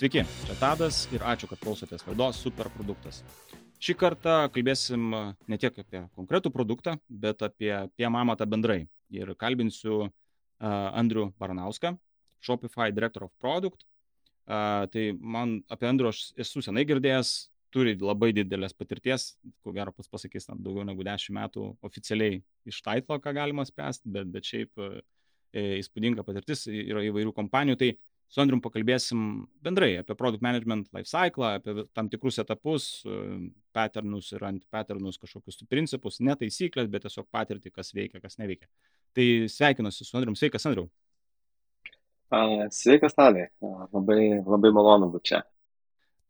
Sveiki, čia Tadas ir ačiū, kad klausotės laidos Superproduktas. Šį kartą kalbėsim ne tiek apie konkretų produktą, bet apie PMAmatą bendrai. Ir kalbinsiu uh, Andrių Baranauską, Shopify Director of Product. Uh, tai man apie Andrių aš esu senai girdėjęs, turi labai didelės patirties, ko gero pats pasakys, tam daugiau negu 10 metų oficialiai iš titlo, ką galima spręsti, bet, bet šiaip uh, įspūdinga patirtis yra įvairių kompanijų. Tai su Andrium pakalbėsim bendrai apie product management life cycle, apie tam tikrus etapus, e, patternus ir anti-patternus, kažkokius principus, ne taisyklės, bet tiesiog patirtį, kas veikia, kas neveikia. Tai sveikinuosi su Andrium. Sveikas, Andriu. Sveikas, Tadai. Labai, labai malonu būti čia.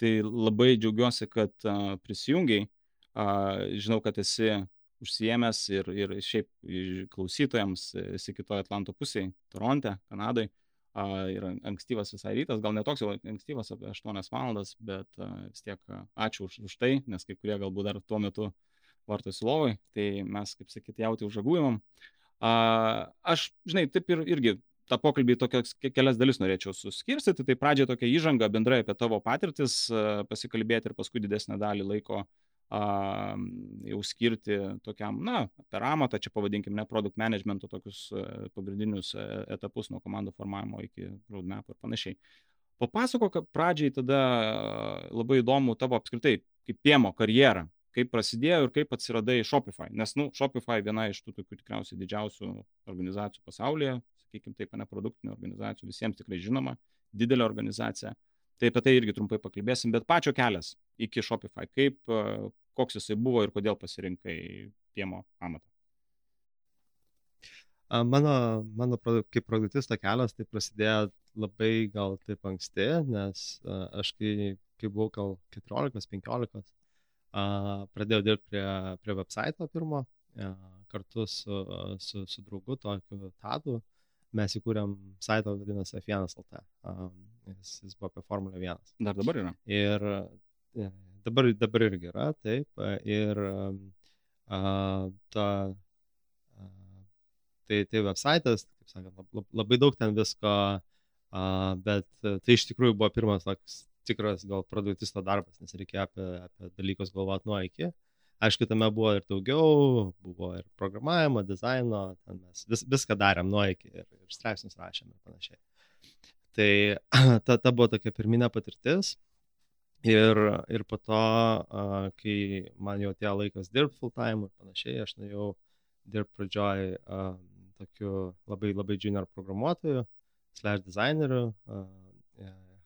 Tai labai džiaugiuosi, kad prisijungiai. Žinau, kad esi užsiemęs ir, ir šiaip klausytojams esi kitoje Atlanto pusėje, Toronte, Kanadoje ir ankstyvas visai rytas, gal netoks jau ankstyvas, apie 8 valandas, bet vis tiek ačiū už, už tai, nes kai kurie galbūt dar tuo metu vartosi lovai, tai mes, kaip sakyti, jauti užžagujimam. Aš, žinai, taip ir irgi tą pokalbį tokias kelias dalis norėčiau suskirstyti. Tai pradžioje tokia įžanga bendrai apie tavo patirtis, pasikalbėti ir paskui didesnę dalį laiko a, jau skirti tokiam, na, per amatą, čia pavadinkim, ne produkt managemento tokius e, pagrindinius e, etapus nuo komandų formavimo iki roadmap ir panašiai. Papasakok pradžiai tada labai įdomu tavo apskritai kaip piemo karjerą, kaip prasidėjo ir kaip atsiradai Shopify. Nes, nu, Shopify viena iš tų tokių tikriausiai didžiausių organizacijų pasaulyje, sakykime taip, ne produktinių organizacijų, visiems tikrai žinoma, didelė organizacija. Tai apie tai irgi trumpai pakalbėsim, bet pačio kelias iki Shopify, kaip, koks jisai buvo ir kodėl pasirinkai piemo amatą? Mano, mano kaip produktisto kelias tai prasidėjo labai gal taip anksti, nes aš kai, kai buvau gal 14-15, pradėjau dirbti prie, prie website pirmo, kartu su, su, su draugu, tokiu Tadu, mes įkūrėm saitą, vadinasi F1 LT. Jis, jis buvo apie Formulę 1. Dar dabar yra. Ir dabar, dabar irgi yra, taip. Ir a, ta, a, tai, tai website'as, kaip sakant, labai daug ten visko, a, bet tai iš tikrųjų buvo pirmas toks tikras gal produktisto darbas, nes reikėjo apie, apie dalykus galvoti nuo iki. Aišku, tame buvo ir daugiau, buvo ir programavimo, dizaino, mes vis, viską darėm nuo iki ir, ir straipsnius rašėm ir panašiai. Tai ta, ta buvo tokia pirminė patirtis. Ir, ir po to, kai man jau atėjo laikas dirbti full time ir panašiai, aš nuėjau dirbti pradžioj tokiu labai labai junior programuotoju, slash designeriu, a,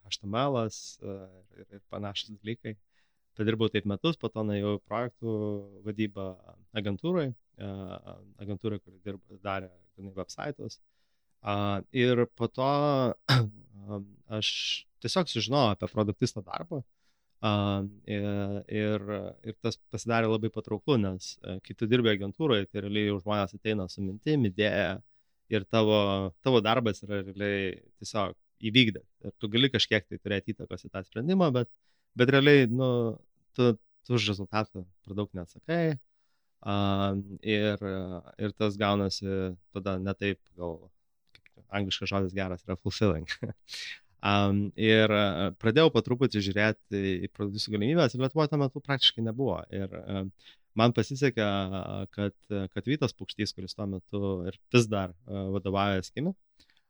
HTML ir, ir panašus dalykai. Padirbau taip metus, po to nuėjau projektų vadybą agentūrai, agentūrai, kuri dirba, darė websaitus. Ir po to aš tiesiog sužinojau apie produktisto darbą Ir, ir, ir tas pasidarė labai patrauklu, nes e, kai tu dirbi agentūroje, tai realiai jau žmonės ateina su mintim, idėja ir tavo, tavo darbas yra realiai tiesiog įvykdyti. Ir tu gali kažkiek tai turėti įtakos į tą sprendimą, bet, bet realiai, nu, tu, tu už rezultatą per daug neatsakai. Uh, ir, ir tas gaunasi tada ne taip, gal angliškas žodis geras yra fulfilling. Um, ir uh, pradėjau po truputį žiūrėti į produktų galimybės ir Lietuvoje tuo metu praktiškai nebuvo. Ir uh, man pasisekė, kad, kad Vytas Pukštys, kuris tuo metu ir vis dar uh, vadovauja Skimi,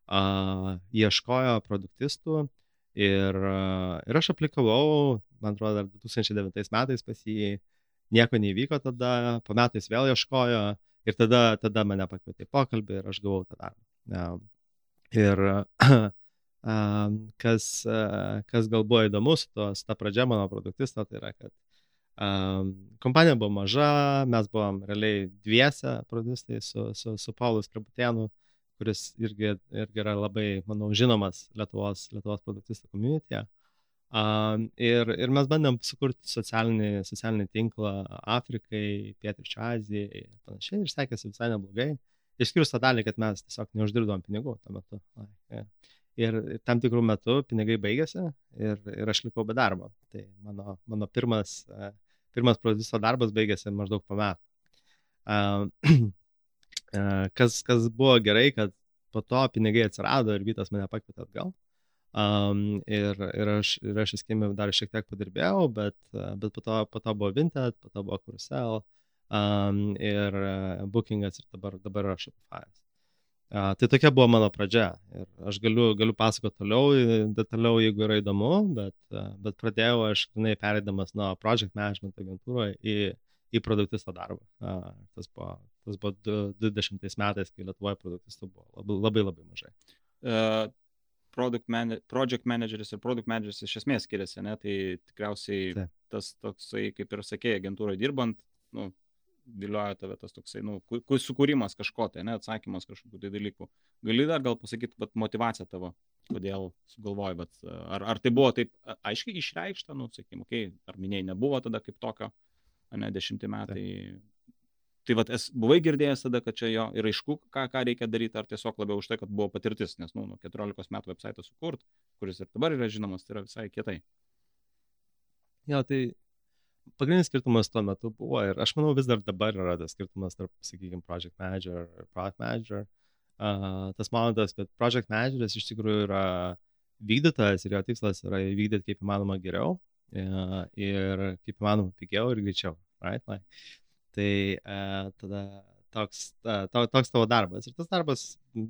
uh, ieškojo produktistų ir, uh, ir aš aplikavau, man atrodo, dar 2009 metais pas jį nieko neįvyko tada, po metais vėl ieškojo ir tada, tada mane pakvietė į pokalbį ir aš gavau tą darbą. Uh, ir uh, kas, kas gal buvo įdomu su, to, ta pradžia mano produktisto, tai yra, kad kompanija buvo maža, mes buvom realiai dviese produktistai su, su, su Paulu Skrabutėnu, kuris irgi, irgi yra labai, manau, žinomas Lietuvos, Lietuvos produktistų komunitėje. Um, ir, ir mes bandėm sukurti socialinį, socialinį tinklą Afrikai, Pietričio Azijai ir panašiai, ir sekėsi visai neblogai. Išskyrus tą dalį, kad mes tiesiog neuždirbom pinigų tuo metu. Ir tam tikrų metų pinigai baigėsi ir, ir aš likau be darbo. Tai mano, mano pirmas, pirmas produkto darbas baigėsi maždaug po metų. Kas, kas buvo gerai, kad po to pinigai atsirado ir Vytas mane pakvietė atgal. Um, ir, ir aš, ir aš įskėmė dar šiek tiek padirbėjau, bet, bet po, to, po to buvo Vinted, po to buvo Carousel um, ir uh, Bookingas ir dabar, dabar yra Shopify'as. Uh, tai tokia buvo mano pradžia. Ir aš galiu, galiu pasakoti toliau, detaliau, jeigu yra įdomu, bet, uh, bet pradėjau aš, žinai, perėdamas nuo project management agentūroje į, į produktisto darbą. Uh, tas buvo, tas buvo 20 metais, kai Lietuvoje produktistų buvo labai labai, labai mažai. Uh product man, project manageris ir product manageris iš esmės skiriasi, ne? tai tikriausiai Taip. tas toksai, kaip ir sakėjai, agentūroje dirbant, nu, vilioja tave tas toksai, nu, sukūrimas kažko tai, ne, atsakymas kažkokių tai dalykų. Gali dar gal pasakyti, bet motivacija tavo, kodėl sugalvoji, bet ar, ar tai buvo taip aiškiai išreikšta, nu, sakykim, okei, okay, ar minėjai nebuvo tada kaip tokio, ne, dešimti metai, tai vat es buvai girdėjęs tada kad čia jo ir aišku ką ką reikia daryt ar tiesiog labiau už tai kad buvo patirtis nes nu nuo keturiolikos metų vebsaitą sukurt kuris ir dabar yra žinomas tai yra visai kietai jo tai pagrindinis skirtumas tuo metu buvo ir aš manau vis dar dabar yra tas skirtumas tarp sakykime project manager ir product manager uh, tas momentas kad project manageris iš tikrųjų yra vykdytojas ir jo tikslas yra įvykdyti kaip įmanoma geriau uh, ir kaip įmanoma pigiau ir greičiau right? like, Tai uh, tada toks, uh, to, toks tavo darbas. Ir tas darbas,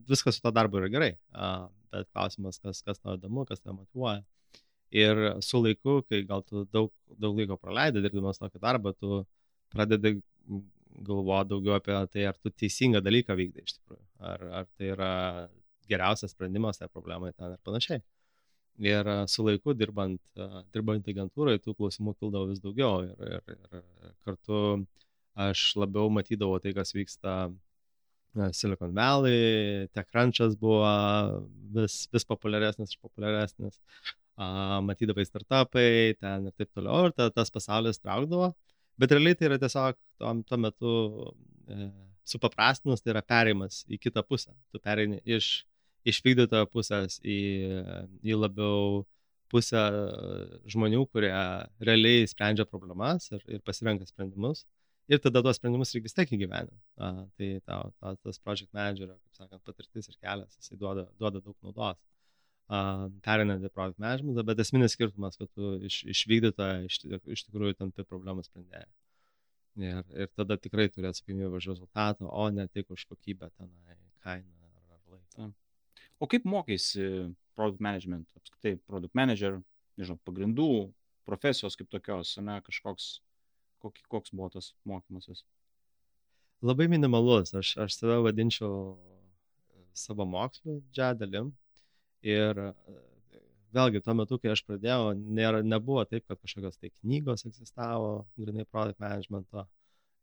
viskas su to darbu yra gerai. Uh, bet klausimas, kas, kas tau įdomu, kas tau motivuoja. Ir su laiku, kai gal tu daug, daug laiko praleidai dirbdamas tokį darbą, tu pradedi galvoti daugiau apie tai, ar tu teisingą dalyką vykdai iš tikrųjų. Ar, ar tai yra geriausias sprendimas tai problemai ten ir panašiai. Ir su laiku dirbant, dirbant agentūrai, tų klausimų kildavo vis daugiau. Ir, ir, ir kartu aš labiau matydavau tai, kas vyksta Silicon Valley, TechCrunch'as buvo vis, vis populiaresnis ir populiaresnis, matydavai startupai ten ir taip toliau, ir ta, tas pasaulis traukdavo, bet realiai tai yra tiesiog tuo, tuo metu e, supaprastinus, tai yra perėjimas į kitą pusę. Tu pereini iš, iš vykdytojo pusės į, į labiau pusę žmonių, kurie realiai sprendžia problemas ir, ir pasirenka sprendimus ir tada tuos sprendimus reikia vis tiek įgyvendinti. Tai tau, tau tas project managerio, kaip sakant, patirtis ir kelias, jisai duoda, duoda daug naudos. Perinant į product management, bet esminis skirtumas, kad tu iš, iš vykdytojo iš, iš tikrųjų tampi problemų sprendėjai. Ir, ir tada tikrai turi atsakomybę už rezultatą, o ne tik už kokybę tenai, kainą ar, ar laiką. O kaip mokėsi product management, apskritai product manager, nežinau, pagrindų, profesijos kaip tokios, ne kažkoks Kok, koks buvo tas mokymasis? Labai minimalus. Aš, aš save vadinčiau e, savo mokslu didžiąją dalim. Ir e, vėlgi, tuo metu, kai aš pradėjau, nėra, nebuvo taip, kad kažkokios tai knygos egzistavo, grinai product managemento.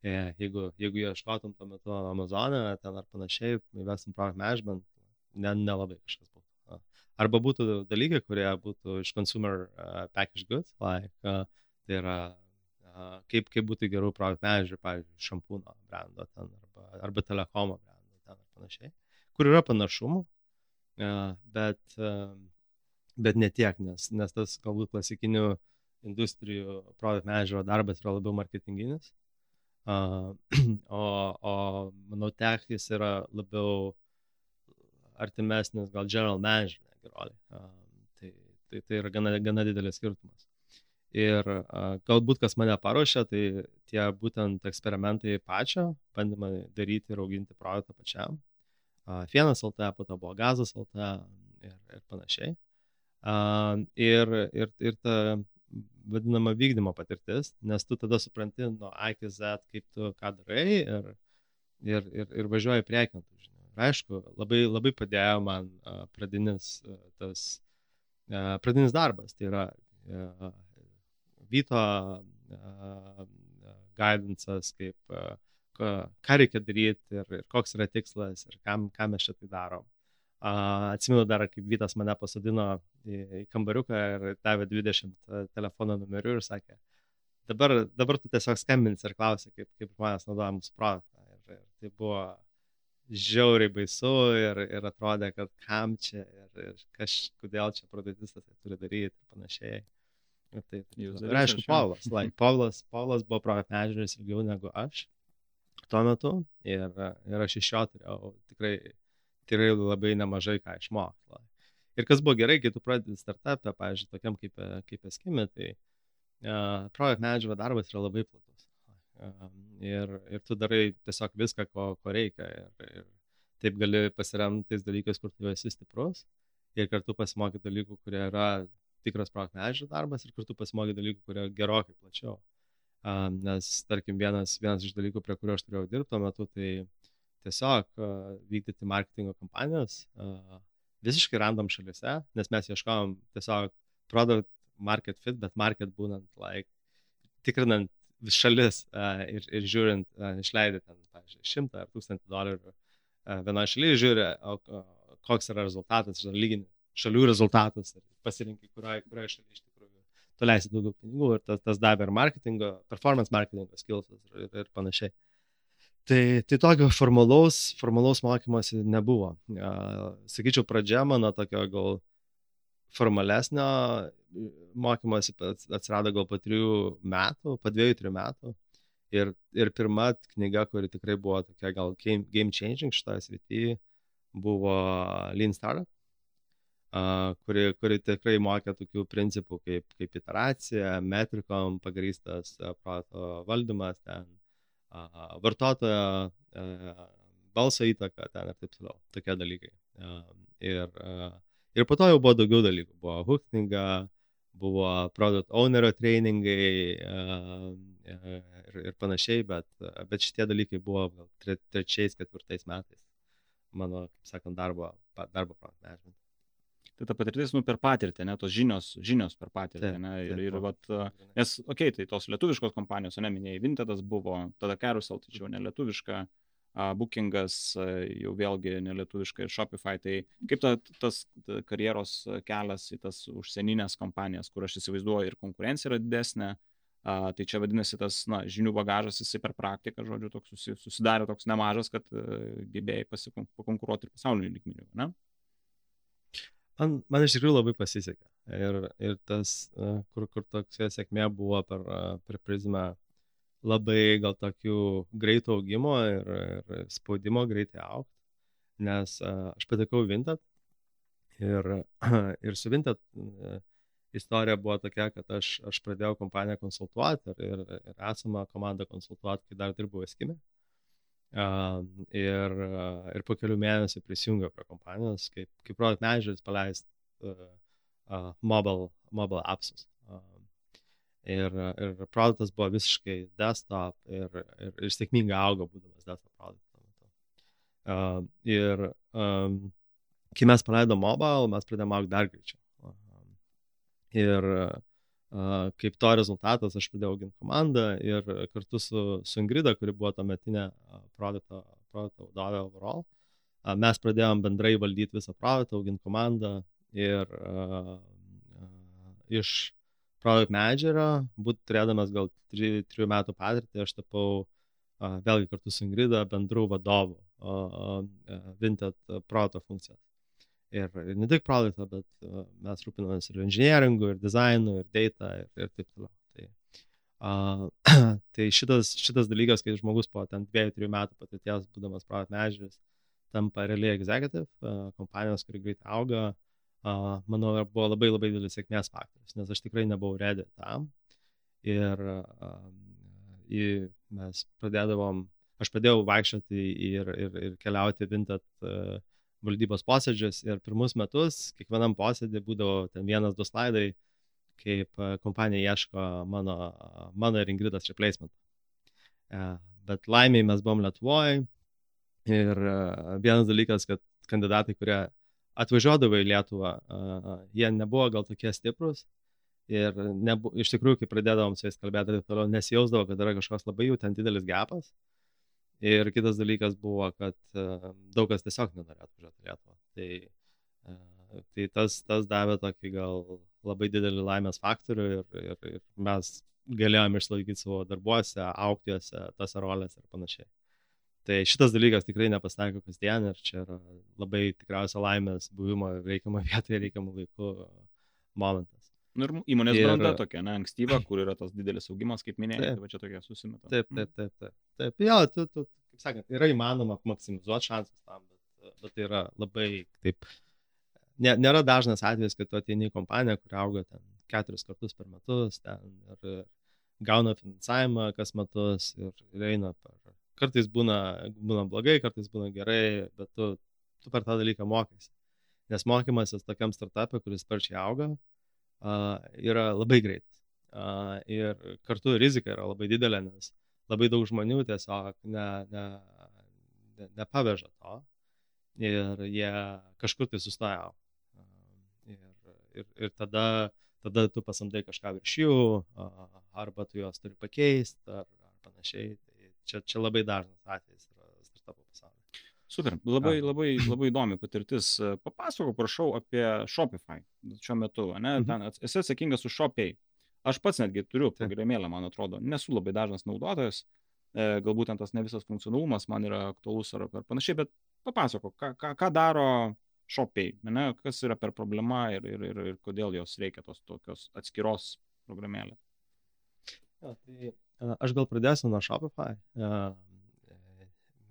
E, jeigu, jeigu ieškotum tuo metu Amazonė ten ar panašiai, įvestum product management, ne, nelabai kažkas būtų. Arba būtų dalykai, kurie būtų iš consumer uh, packaged goods, like, uh, tai yra kaip, kaip būtų geriau product manager, pavyzdžiui, šampūno brando ten arba, arba telekomo brando ten ar panašiai, kur yra panašumų, bet, bet ne tiek, nes, nes tas galbūt klasikinių industrijų product managerio darbas yra labiau marketinginis, o, o manau, tech jis yra labiau artimesnis gal general manager roliai. Tai, tai, tai yra gana, gana didelis skirtumas. Ir a, galbūt kas mane paruošė, tai tie būtent eksperimentai pačio, bandymai daryti ir auginti produktą pačiam. Fienas LT, po to buvo Gazas LT ir, ir panašiai. Ir, ir, ir ta vadinama vykdymo patirtis, nes tu tada supranti nuo A iki Z, kaip tu ką darai ir, ir, ir, ir važiuoji priekin. Ir aišku, labai, labai padėjo man pradinis, tas, pradinis darbas. Tai yra Vyto guidance'as, kaip ką reikia daryti ir, ir koks yra tikslas ir kam, kam mes šitai darom. Atsimenu dar, kaip Vytas mane pasodino į, į kambariuką ir davė 20 telefono numerių ir sakė, dabar, dabar tu tiesiog skambins ir klausi, kaip, kaip žmonės naudoja mūsų produktą. Ir, ir tai buvo žiauriai baisu ir, ir atrodė, kad kam čia ir, ir kaž, kodėl čia produktistas tai turi daryti ir panašiai. Ir taip. Ir aišku, Paulas. Like, Paulas, Paulas buvo projekto manažeris ilgiau negu aš tuo metu ir, ir aš iš jo turėjau tikrai, tikrai labai nemažai ką išmokti. Ir kas buvo gerai, kai tu pradedi startupę, pavyzdžiui, tokiam kaip, kaip eskimi, tai uh, projekt managerio darbas yra labai platus. Uh, ir, ir tu darai tiesiog viską, ko, ko reikia. Ir, ir taip gali pasiremti tais dalykais, kur tu esi stiprus. Ir kartu pasimokyti dalykų, kurie yra tikras projekt managerio darbas ir kartu pasimokyti dalykų, kurie gerokai plačiau. Uh, nes, tarkim, vienas, vienas iš dalykų, prie kurio aš turėjau dirbti tuo metu, tai tiesiog uh, vykdyti marketingo kampanijas. Uh, visiškai random šalise, nes mes ieškojom tiesiog product market fit, bet market būnant, like, tikrinant vis šalis uh, ir, ir žiūrint, uh, išleidai ten, pavyzdžiui, šimtą ar tūkstantį dolerių uh, vienoje šalyje, žiūri, o, o, koks yra rezultatas, lygini šalių rezultatus ir pasirinkai, kurioje kurio šalyje iš tikrųjų tu leisi daugiau pinigų ir tas, tas davė ir marketingo, performance marketingo skills ir, ir, panašiai. Uh, Tai, tai tokio formalaus, formalaus mokymosi nebuvo. Sakyčiau, pradžia mano tokio gal formalesnio mokymosi atsirado gal po trijų metų, po dviejų, trijų metų. Ir, ir pirma knyga, kuri tikrai buvo tokia gal game, changing šitoje srityje, buvo Lean Startup, uh, kuri, kuri tikrai mokė tokių principų kaip, kaip iteracija, metrikom pagrįstas uh, proto valdymas, ten vartotojo balso įtaka ten ir taip toliau, tokie dalykai. Ir, ir po to jau buvo daugiau dalykų. Buvo hookinga, buvo product ownerio trainingai ir, ir panašiai, bet, bet šitie dalykai buvo gal tre, trečiais, ketvirtais metais mano, kaip sakant, darbo, darbo product management. Tai ta patirtis, nu, per patirtį, ne, tos žinios, žinios per patirtį, ne, ir, ir, vat, nes, okei, okay, tai tos lietuviškos kompanijos, ne, minėjai, Vintedas buvo, tada Carousel, čia jau nelietuviška, Bookingas jau vėlgi nelietuviška ir Shopify, tai kaip ta, tas ta karjeros kelias į tas užsieninės kompanijas, kur aš įsivaizduoju ir konkurencija yra didesnė, uh, tai čia vadinasi tas, na, žinių bagažas, jisai per praktiką, žodžiu, toks susidarė toks nemažas, kad uh, gebėjai pasikonkuruoti ir pasaulinių lygmenių, ne? Man, man iš tikrųjų labai pasisekė. Ir, ir tas, kur, kur tokia sėkmė buvo per, per prizmę labai gal tokių greito augimo ir, ir spaudimo greitai aukti, nes aš patekau Vintat ir, ir su Vintat istorija buvo tokia, kad aš, aš pradėjau kompaniją konsultuoti ir, ir, ir esamą komandą konsultuoti, kai dar dirbau Eskime. Ir, ir po kelių mėnesių prisijungiau prie kompanijos, kaip, kaip product manageris paleist uh, uh, mobile, mobile appsus. Uh, ir, ir produktas buvo visiškai desktop ir, ir, ir sėkmingai augo, būdamas desktop produktas. Uh, ir um, kai mes paleidom mobile, mes pradėjome augti dar greičiau. Uh, ir uh, kaip to rezultatas aš pradėjau auginti komandą ir kartu su, su Ingrida, kuri buvo tuometinė produkto, produkto vadovė overall, mes pradėjom bendrai valdyti visą produktą, auginti komandą ir uh, iš product managerio, būt turėdamas gal 3 metų patirtį, aš tapau uh, vėlgi kartu su Ingrida bendrų vadovų uh, uh, Vinted produkto funkcijos ir, ir ne tik produktą, bet uh, mes rūpinamės ir inžinieringų, ir dizainų, ir data, ir, ir taip toliau. Tai, uh, tai šitas, šitas dalykas, kai žmogus po ten dviejų, trijų metų patirties, būdamas product manageris, tampa realiai executive, uh, kompanijos, kuri greitai auga, uh, manau, buvo labai labai didelis sėkmės faktorius, nes aš tikrai nebuvau ready tam. Ir uh, į, mes pradėdavom, aš pradėjau vaikščioti ir, ir, ir keliauti vintat uh, valdybos posėdžius ir pirmus metus kiekvienam posėdį būdavo ten vienas, du slaidai, kaip e, kompanija ieško mano, mano ir Ingridas replacement. E, bet laimiai mes buvom Lietuvoje ir e, vienas dalykas, kad kandidatai, kurie atvažiuodavo į Lietuvą, jie nebuvo gal tokie stiprus ir nebu, iš tikrųjų, kai pradėdavom su jais kalbėti, tai toliau nesijausdavo, kad yra kažkoks labai jau ten didelis gepas. Ir kitas dalykas buvo, kad uh, daug kas tiesiog nenorėjo atvažiuoti į Lietuvą. Tai, uh, tai tas, tas davė tokį gal labai didelį laimės faktorių ir, ir, ir mes galėjom išlaikyti savo darbuose, aukti juose, tose rolėse ir panašiai. Tai šitas dalykas tikrai nepasitaiko kasdien ir čia yra labai tikriausia laimės buvimo reikiamą vietą ir reikiamų laikų momentas. Nu, ir įmonės ir... branda tokia, ne, ankstyva, kur yra tas didelis augimas, kaip minėjai, tai va čia tokia susimeta. Taip, taip, taip, taip. taip. Jo, tu, tu, kaip sakant, yra įmanoma maksimizuoti šansus tam, bet, bet tai yra labai taip nė, nėra dažnas atvejis, kad tu ateini į kompaniją, kuri auga ten keturis kartus per metus ten, ir, gauna finansavimą kas metus ir, ir eina per. Kartais būna, būna blogai, kartais būna gerai, bet tu, tu per tą dalyką mokaiesi. Nes mokymasis tokiam startupui, kuris sparčiai auga, yra labai greitas. Ir kartu rizika yra labai didelė, nes labai daug žmonių tiesiog ne, ne, ne, nepaveža to ir jie kažkur tai sustoja. Ir, ir, ir tada, tada tu pasamdai kažką virš jų, arba tu juos turi pakeisti, ar, ar panašiai. Tai čia, čia labai dažnas atvejis. Super, labai, labai, labai įdomi patirtis. Papasakok, prašau, apie Shopify šiuo metu, ne? Mhm. Ten esi atsakingas už Shopify. Aš pats netgi turiu programėlę, man atrodo, nesu labai dažnas naudotojas, e, galbūt ten tas ne visas funkcionalumas man yra aktualus ar, ar panašiai, bet papasakok, ką, ką, ką daro Shopify, ne, kas yra per problema ir, ir, ir, ir kodėl jos reikia tos tokios atskiros programėlės. Ja, tai aš gal pradėsiu nuo Shopify.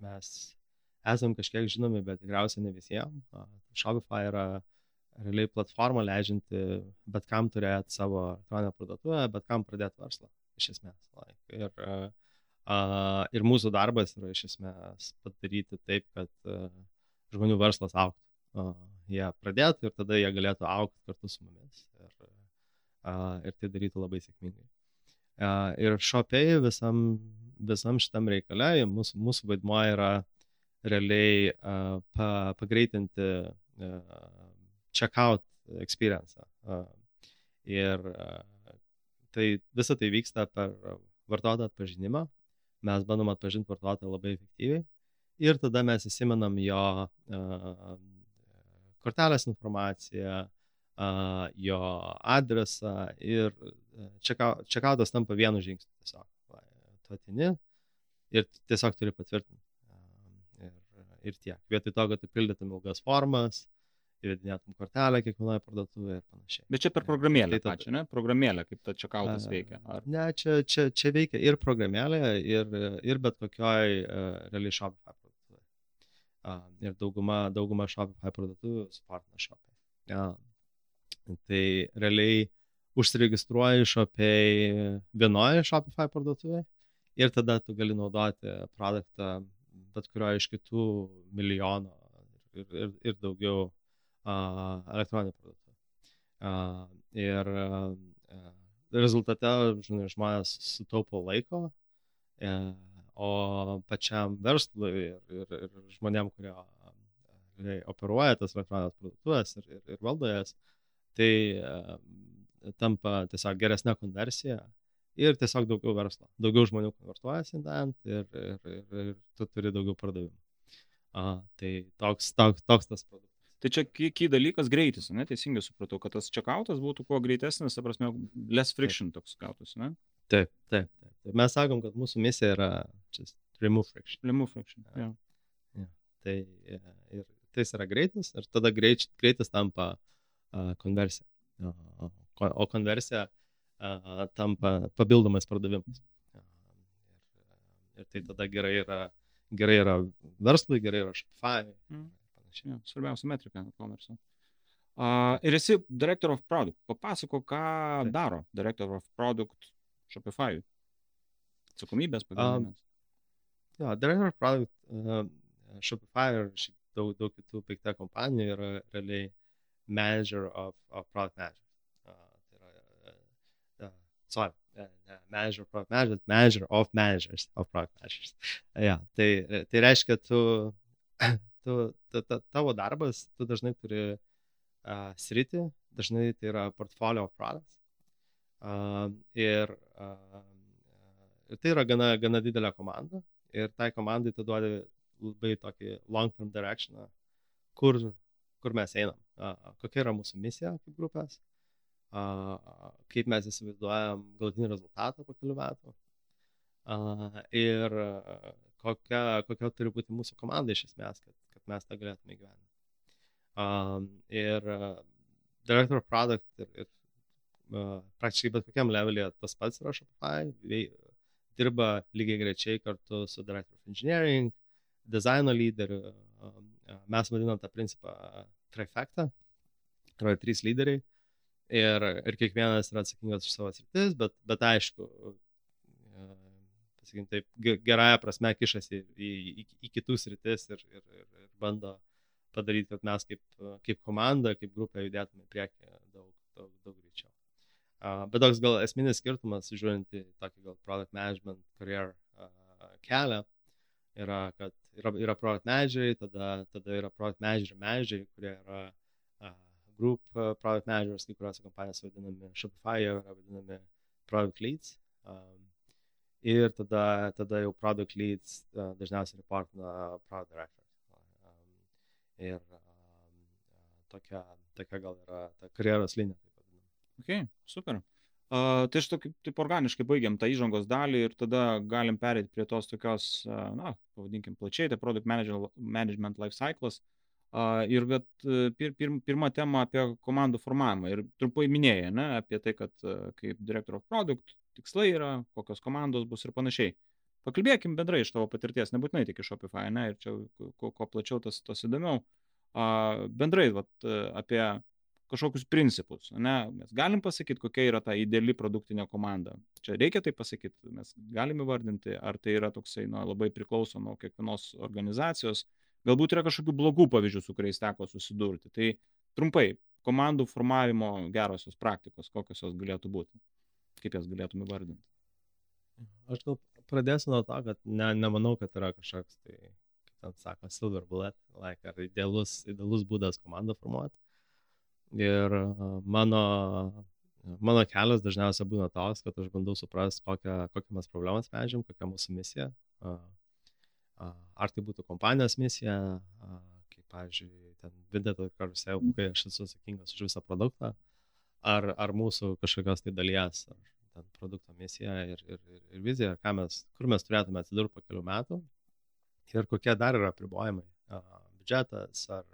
Mes esam kažkiek žinomi, bet tikriausiai ne visiems. Shopify yra realiai platforma leidžianti bet kam turėti savo elektroninę parduotuvę, bet kam pradėti verslą, iš esmės. Ir, uh, ir mūsų darbas yra iš esmės padaryti taip, kad uh, žmonių verslas auktų. Uh, jie pradėtų ir tada jie galėtų aukti kartu su mumis. Ir, uh, ir tai darytų labai sėkmingai. Uh, ir šopiai visam, visam šitam reikalė, mūsų, mūsų vaidmuo yra realiai uh, pa, pagreitinti uh, checkout experience. Ir tai visą tai vyksta per vartotojo atpažinimą. Mes bandom atpažinti vartotoją labai efektyviai. Ir tada mes įsimenam jo kortelės informaciją, jo adresą ir checkoutas tampa vienu žingsniu tiesiog. Tu atini ir tiesiog turi patvirtinti. Ir, tiek. Vietoj to, kad tu pildytum ilgas formas, įvedinėtum kortelę kiekvienoje parduotuvėje ir panašiai. Bet čia per programėlę tai pačią, ne? Programėlę, kaip ta čekautas veikia. Ar... Ne, čia, čia, čia veikia ir programėlė, ir, ir bet kokioj uh, realiai Shopify parduotuvėje. Uh, ir dauguma, dauguma Shopify parduotuvių suportina Shopify. Ja. Tai realiai užsiregistruoji Shopify vienoje Shopify parduotuvėje ir tada tu gali naudoti produktą bet kurioje iš kitų milijonų ir, ir, ir daugiau elektroninė parduotuvė. Ir rezultate žinai, žmonės sutaupo laiko, e, o pačiam verslui ir, ir, ir žmonėm, kurie operuoja tas elektroninės parduotuvės ir, ir, ir valdo jas, tai tampa tiesiog geresnė konversija ir tiesiog daugiau verslo. Daugiau žmonių konvertuojasi ten ir, ir, ir, ir tu turi daugiau pardavimų. A, tai toks, toks, toks tas produktas. Tai čia ky dalykas greitis, ne? Teisingai supratau, kad tas checkoutas būtų kuo greitesnis, ta prasme, less friction toks gautųsi, ne? Taip, taip, taip. taip. Mes sakom, kad mūsų misija yra just remove friction. Remove friction, jo. Yeah. Yeah. Tai ir tai yra greitis ir tada greit, greitis tampa uh, konversija. Uh, o konversija uh, tampa papildomas pardavimas. Uh, ir, ir tai tada gerai yra, gerai yra verslui, gerai yra Shopify. Mm čia svarbiausia metrika e-commerce. Uh, ir esi Director of Product. Papasako, ką Taip. daro Director of Product Shopify. Atsakomybės pagrindinės. Uh, jo, Director of Product uh, Shopify ir daug, daug kitų pikta kompanijų yra realiai manager of, of product manager. Uh, tai yra, uh, uh, sorry, uh, manager of product manager, manager of managers of product managers. Uh, ja, tai, tai reiškia, tu tu, ta, ta, tavo darbas, tu dažnai turi uh, sritį, dažnai tai yra portfolio products. Uh, ir, uh, ir tai yra gana, gana didelė komanda ir tai komandai tu duodi labai tokį long-term direction, kur, kur mes einam, uh, kokia yra mūsų misija kaip grupės, uh, kaip mes įsivaizduojam galutinį rezultatą po kelių metų. Ir kokia, kokia turi būti mūsų komanda iš esmės, kad, kad mes tą galėtume gyventi. Um, ir Director of Product ir, ir uh, praktiškai bet kokiam levelį tas pats yra Shopify, dirba lygiai grečiai kartu su Director of Engineering, dizaino lyderiu. Um, mes vadinam tą principą trifecta. yra trys lyderiai ir, ir kiekvienas yra atsakingas už savo sritis, bet, bet aišku, pasakykim taip, gerąją prasme kišasi į, į, į kitus rytis ir, ir, ir, ir bando padaryti, kad mes kaip, kaip komanda, kaip grupė judėtume priekį daug, daug, daug greičiau. Uh, bet toks gal esminis skirtumas, žiūrint į tokį gal product management career uh, kelią, yra, kad yra, yra product manageriai, tada, tada yra product manager manageriai, kurie yra group uh, product managers, kai kuriuose kompanijose vadinami Shopify, yra vadinami product leads. Um, ir tada, tada jau product leads uh, dažniausiai reportina product director. Um, ir um, tokia, tokia gal yra ta karjeros linija. Ok, super. Uh, tai štai taip, taip organiškai baigiam tą įžangos dalį ir tada galim perėti prie tos tokios, uh, na, pavadinkim plačiai, tai product management life cycles. Uh, ir bet, pir, pir, pirma tema apie komandų formavimą. Ir trumpai minėjai, ne, apie tai, kad kaip director of product tikslai yra, kokios komandos bus ir panašiai. Pakalbėkim bendrai iš tavo patirties, nebūtinai tik iš Shopify, ne, ir čia kuo, kuo plačiau tas, tas įdomiau. Uh, bendrai vat, apie kažkokius principus. Ne? Mes galim pasakyti, kokia yra ta ideali produktinė komanda. Čia reikia tai pasakyti, mes galime vardinti, ar tai yra toksai, na, labai priklauso nuo kiekvienos organizacijos. Galbūt yra kažkokių blogų pavyzdžių, su kuriais teko susidurti. Tai trumpai, komandų formavimo gerosios praktikos, kokios jos galėtų būti, kaip jas galėtume vardinti. Aš gal pradėsiu nuo to, kad ne, nemanau, kad yra kažkoks, tai, kaip ten sako, silver bullet, like, ar idealus, idealus būdas komandą formuoti. Ir mano, mano kelias dažniausiai būna toks, kad aš bandau suprasti, kokią, kokią mes problemą sprendžiam, kokia mūsų misija. Ar tai būtų kompanijos misija, kaip, pavyzdžiui, ten Vinted karusel, kai aš esu atsakingas už visą produktą, ar, ar mūsų kažkokios tai dalies, ar ten produkto misija ir, ir, ir, vizija, mes, kur mes turėtume atsidurti po kelių metų ir kokie dar yra apribojimai, biudžetas ar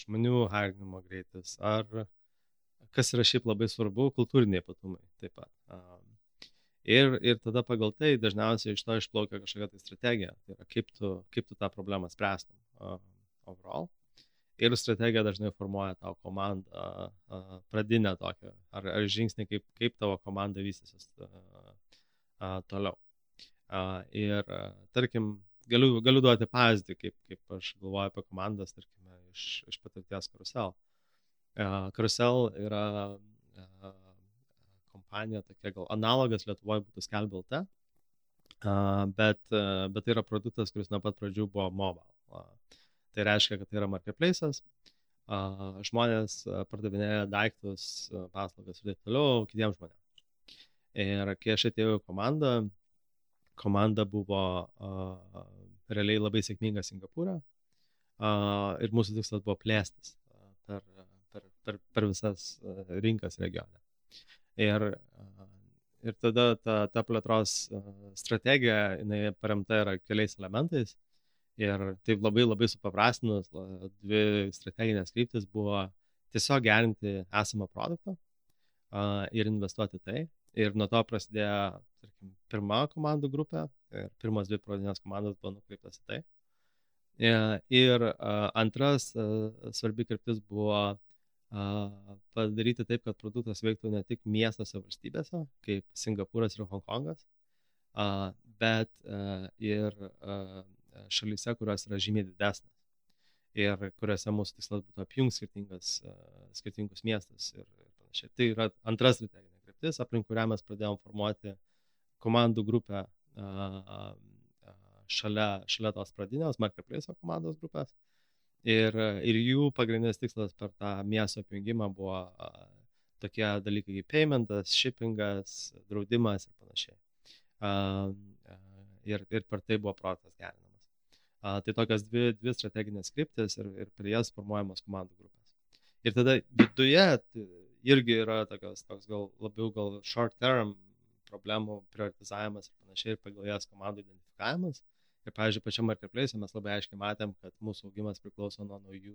žmonių harinimo greitis, ar kas yra šiaip labai svarbu, kultūriniai ypatumai taip pat. Ir, ir tada pagal tai dažniausiai iš to išplaukia kažkokia tai strategija, tai yra kaip tu, kaip tu tą problemą spręstum uh, overall. Ir strategija dažnai formuoja tavo komandą, uh, pradinę tokią, ar, ar žingsnį, kaip, kaip tavo komanda vystysis uh, uh, toliau. Uh, ir, uh, tarkim, galiu, galiu duoti pavyzdį, kaip, kaip aš galvoju apie komandas, tarkim, iš, iš patirties Karusel. Karusel yra kompanija, tokia gal analogas Lietuvoje būtų Skelbilta, bet, bet tai yra produktas, kuris nuo pat pradžių buvo mobile. Tai reiškia, kad tai yra marketplace'as, žmonės pardavinėja daiktus, paslaugas ir taip toliau kitiems žmonėms. Ir kai aš atėjau į komandą, komanda buvo uh, realiai labai sėkminga Singapūrė, ir mūsų tikslas buvo plėstis per, per, per, per visas rinkas regione. Ir, ir tada ta, ta plėtros strategija, jinai paremta yra keliais elementais. Ir taip labai labai supaprastinus, dvi strateginės kryptis buvo tiesiog gerinti esamą produktą uh, ir investuoti tai. Ir nuo to prasidėjo, tarkim, pirma komandų grupė ir pirmas dvi pradinės komandos buvo nukreiptas į tai. E, ir antras svarbi kryptis buvo padaryti taip, kad produktas veiktų ne tik miestuose valstybėse, kaip Singapūras ir Hongkongas, bet ir šalyse, kurios yra žymiai didesnės ir kuriuose mūsų tikslas būtų apjungti skirtingas, skirtingus miestus ir, ir panašiai. Tai yra antras strateginė kryptis, aplink kurią mes pradėjom formuoti komandų grupę šalia, šalia tos pradinės marketplace komandos grupės. Ir, ir jų pagrindinis tikslas per tą miesto apjungimą buvo a, tokie dalykai kaip paymentas, shippingas, draudimas ir panašiai. A, a, ir, ir per tai buvo projektas gerinamas. A, tai tokios dvi, dvi strateginės kryptis ir, ir per jas formuojamos komandų grupės. Ir tada viduje irgi yra tokios, toks gal labiau gal short term problemų prioritizavimas ir panašiai, ir pagal jas komandų identifikavimas. Ir, pavyzdžiui, pačiam marketplace mes labai aiškiai matėm, kad mūsų augimas priklauso nuo naujų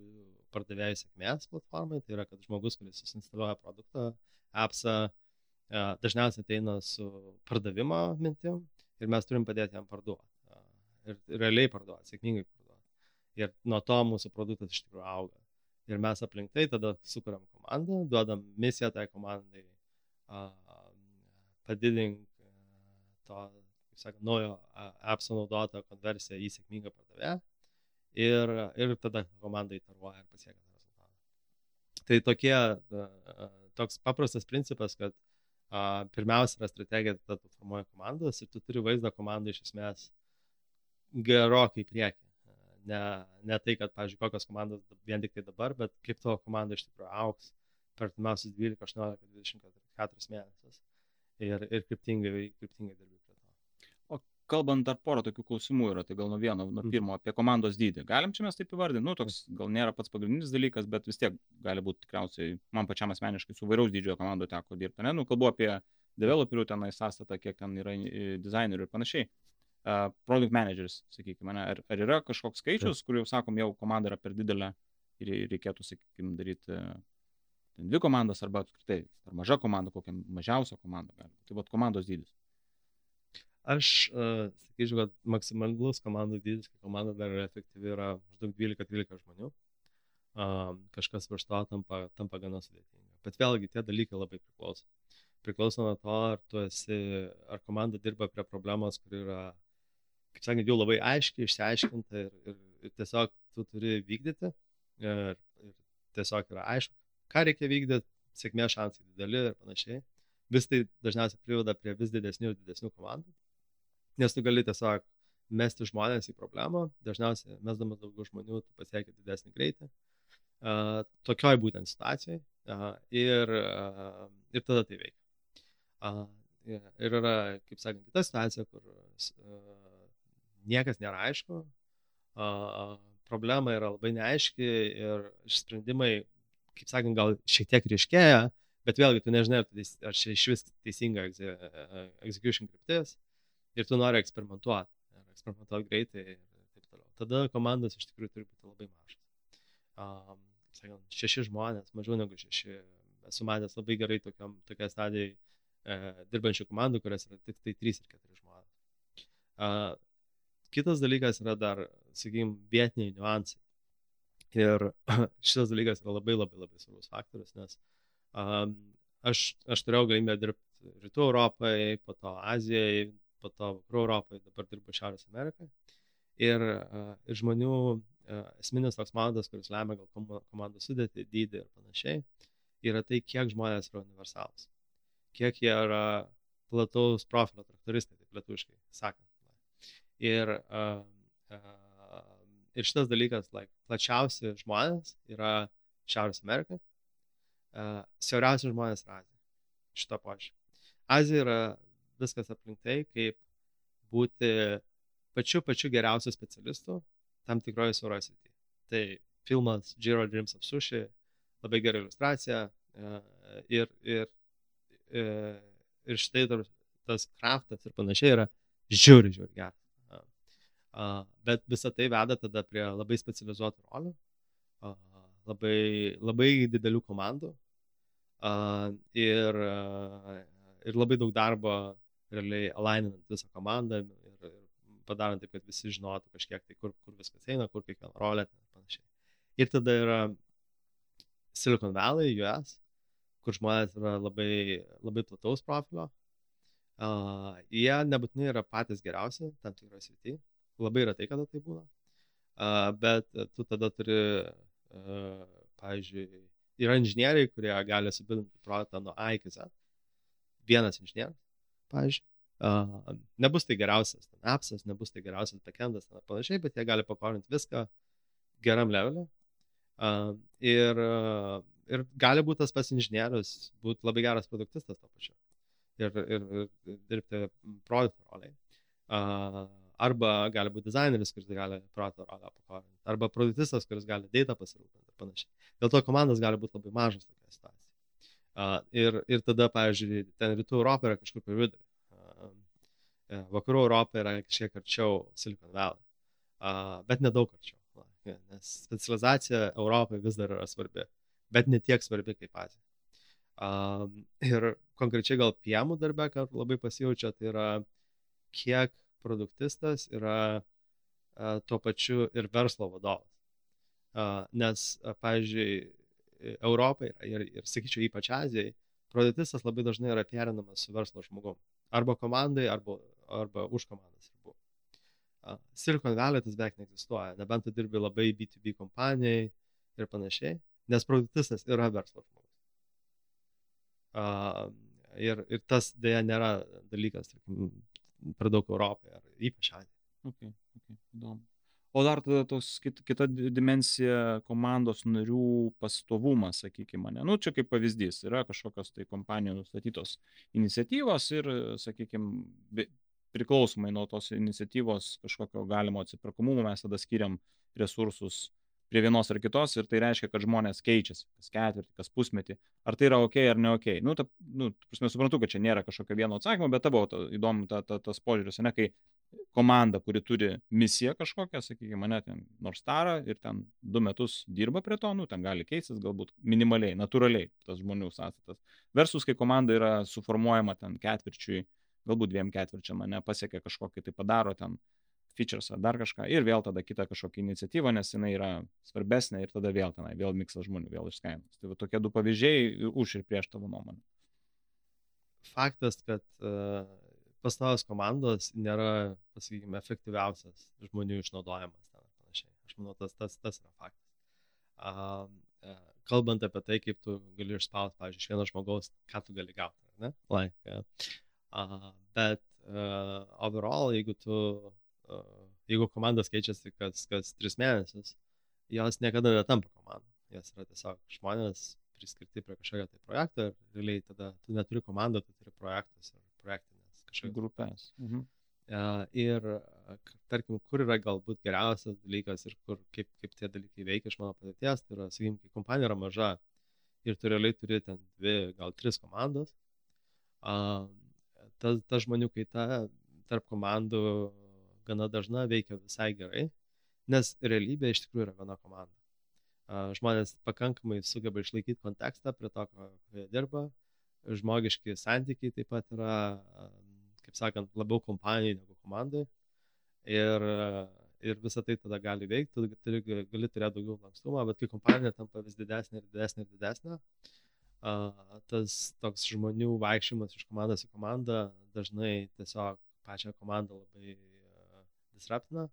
pardavėjų sėkmės platformai. Tai yra, kad žmogus, kuris susinstaliuoja produktą, appsą, dažniausiai ateina su pardavimo mintim ir mes turim padėti jam parduoti. Ir realiai parduoti, sėkmingai parduoti. Ir nuo to mūsų produktas iš tikrųjų auga. Ir mes aplink tai tada sukuriam komandą, duodam misiją tai komandai, padidink to, kaip sakant, naujo appso naudotojo konversiją į sėkmingą pardavėją. Ir, ir tada komanda įtaruoja ir pasiekia tą rezultatą. Tai tokie, toks paprastas principas, kad a, pirmiausia yra strategija, tada tu formuoji komandas ir tu turi vaizdą komandą iš esmės gerokai prieki ne, ne tai, kad, pavyzdžiui, kokios komandos vien tik tai dabar, bet kaip tavo komanda iš tikrųjų auks per artimiausius 12, 18, 24 mėnesius ir, ir kryptingai, kryptingai dirbi kalbant dar porą tokių klausimų yra, tai gal nuo vieno, nuo mhm. pirmo, apie komandos dydį. Galim čia mes taip įvardinti, nu, toks gal nėra pats pagrindinis dalykas, bet vis tiek gali būti tikriausiai, man pačiam asmeniškai su vairiaus dydžio komando teko dirbti, ne, nu, kalbu apie developerių tenai sąstatą, kiek ten yra dizainerių ir panašiai uh, product managers, sakykime, ne? ar, ar yra kažkoks skaičius, kur jau sakom, jau komanda yra per didelė ir reikėtų, sakykime, daryti ten dvi komandas arba apskritai, ar maža komanda, kokia mažiausia komanda gali. Tai vad komandos dydis. Aš uh, sakyčiau, kad maksimalus komandų dydis, kai komanda dar yra efektyvi, yra maždaug 12-13 žmonių. Uh, kažkas virš to tampa, tampa gana sudėtinga. Bet vėlgi tie dalykai labai priklauso. Priklauso nuo to, ar tu esi, ar komanda dirba prie problemos, kur yra kaip sakant, jau labai aiškiai išsiaiškinta ir, ir, ir tiesiog tu turi vykdyti ir, ir tiesiog yra aišku, ką reikia vykdyti, sėkmės šansai dideli ir panašiai. Vis tai dažniausiai priveda prie vis didesnių ir didesnių komandų, nes tu gali tiesiog mesti žmonės į problemą, dažniausiai mesdamas daugiau žmonių, tu pasiekia didesnį greitį. Uh, tokioj būtent situacijai uh, ir, uh, ir tada tai veikia. Uh, ir yra, kaip sakant, kita situacija, kur uh, niekas nėra aišku, problema yra labai neaiški ir sprendimai, kaip sakant, gal šiek tiek ryškėja, bet vėlgi tu nežinai, ar, teis, ar čia iš vis teisinga execution kryptis ir tu nori eksperimentuoti, eksperimentuoti greitai ir taip toliau. Tada komandos iš tikrųjų turi būti labai mažas. Um, sakant, šeši žmonės, mažiau negu šeši. Esu matęs labai gerai tokiam, tokia stadijai e, dirbančių komandų, kurias yra tik tai 3 ir 4 žmonės. Uh, Kitas dalykas yra dar, sakykime, vietiniai niuansai. Ir šitas dalykas yra labai labai labai svarbus faktorius, nes um, aš, aš turėjau galimybę dirbti Rytų Europai, po to Azijai, po to Vakarų Europai, dabar dirbu Šiaurės Amerikai. Ir, uh, ir žmonių uh, esminis toks matodas, kuris lemia gal komandos sudėti, dydį ir panašiai, yra tai, kiek žmonės yra universalus. Kiek jie yra plataus profilio traktoristai, taip lietuviškai sakant. Ir, uh, uh, ir šitas dalykas, like, plačiausi žmonės yra Šiaurės Amerika, uh, siauriausi žmonės yra Azija. Šito požiūrį. Azija yra viskas aplink tai, kaip būti pačiu pačiu geriausiu specialistu tam tikroje siauroje srityje. Tai filmas Jiro Dreams of Sushi, labai gera iliustracija uh, ir, ir, ir, ir štai tas kraftas ir panašiai yra žiūri, žiūri geras bet visa tai veda tada prie labai specializuotų rolių, labai, labai didelių komandų ir, ir labai daug darbo realiai alaininant visą komandą ir, ir padarant taip, kad visi žinotų kažkiek tai, kur, kur viskas eina, kur kiekviena rolė ir panašiai. Ir tada yra Silicon Valley, US, kur žmonės yra labai, labai plataus profilio. Uh, jie nebūtinai yra patys geriausi tam tikroje srityje, Labai retai, kada tai būna. Uh, bet tu tada turi, uh, pavyzdžiui, yra inžinieriai, kurie gali subilinti produktą nuo A iki Z. Vienas inžinierius, pavyzdžiui. Uh, nebus tai geriausias ten appsas, nebus tai geriausias backendas ir panašiai, bet jie gali pakorinti viską geram levelį. Uh, ir, uh, ir gali būti tas pats inžinierius, būti labai geras produktistas to pačiu. Ir, ir, ir dirbti produkto roliai. Uh, Arba gali būti dizaineris, kuris gali proto rolę pakorinti. Arba produktistas, kuris gali data pasirūpinti ir panašiai. Dėl to komandos gali būti labai mažas tokia situacija. Ir, ir tada, pavyzdžiui, ten rytų Europa yra kažkur per vidurį. Uh, vakarų Europa yra kažkiek arčiau Silicon Valley. Bet nedaug arčiau. Nes specializacija Europai vis dar yra svarbi. Bet ne tiek svarbi kaip Azija. Ir konkrečiai gal piemų darbę, kad labai pasijaučia, tai yra kiek produktistas yra a, tuo pačiu ir verslo vadovas. Nes, pavyzdžiui, Europai ir, ir sakyčiau, ypač Azijai, produktistas labai dažnai yra perinamas su verslo žmogum. Arba komandai, arba, arba už komandas ribų. Silicon Valley tas beveik neegzistuoja, nebent tu dirbi labai B2B kompanijai ir panašiai, nes produktistas yra verslo žmogus. Uh, ir, ir tas dėja nėra dalykas, tarkim, per daug Europoje, ypač Azijoje. Okay, okay, įdomu. O dar tada tos kit, kita dimensija komandos narių pastovumas, sakykime, ne. Nu, čia kaip pavyzdys, yra kažkokios tai kompanijų nustatytos iniciatyvos ir, sakykime, priklausomai nuo tos iniciatyvos kažkokio galimo atsiperkamumo mes tada skiriam resursus prie vienos ar kitos ir tai reiškia, kad žmonės keičiasi kas ketvirtį, kas pusmetį. Ar tai yra ok ar ne ok? Nu, ta, nu, prasme, suprantu, kad čia nėra kažkokio vieno atsakymo, bet tavo ta, įdomu ta, ta, tas požiūris, ne, kai komanda, kuri turi misiją kažkokią, sakykime, mane ten nors tarą ir ten du metus dirba prie to, nu, ten gali keistis galbūt minimaliai, natūraliai tas žmonių sąstatas. Versus, kai komanda yra suformuojama ten ketvirčiui, galbūt dviem ketvirčiam, mane pasiekia kažkokį tai padaro ten features ar dar kažką ir vėl tada kitą kažkokią iniciatyvą, nes jinai yra svarbesnė ir tada vėl tenai, vėl miksas žmonių, vėl išskaidimas. Tai va, tokie du pavyzdžiai už ir prieš tavo nuomonę. Faktas, kad uh, pastovios komandos nėra, pasakykime, efektyviausias žmonių išnaudojimas. Ten, Aš manau, tas, tas, tas yra faktas. Uh, uh, kalbant apie tai, kaip tu gali išspausti, pavyzdžiui, iš vieno žmogaus, ką tu gali gauti, ne? Like, uh, bet uh, overall, jeigu tu jeigu komandos keičiasi kas, kas tris mėnesius, jos niekada netampa komanda. Jos yra tiesiog žmonės priskirti prie kažkokio tai projekto ir realiai tada tu neturi komandą, tu turi projektus ar projektinės kažkokias grupės. Mhm. Ir tarkim, kur yra galbūt geriausias dalykas ir kur, kaip, kaip tie dalykai veikia iš mano patirties, tai yra, sakykime, kai kompanija yra maža ir tu realiai turi ten dvi, gal tris komandas, ta, ta žmonių kaita tarp komandų gana dažna, veikia visai gerai, nes realybė iš tikrųjų yra viena komanda. Žmonės pakankamai sugeba išlaikyti kontekstą prie to, ko jie dirba, žmogiški santykiai taip pat yra, kaip sakant, labiau kompanijai negu komandai. Ir, ir visą tai tada gali veikti, tu turi, gali turėti daugiau lankstumo, bet kai kompanija tampa vis didesnė ir didesnė ir didesnė, tas toks žmonių vaikščiojimas iš komandos į komandą dažnai tiesiog pačią komandą labai disruptina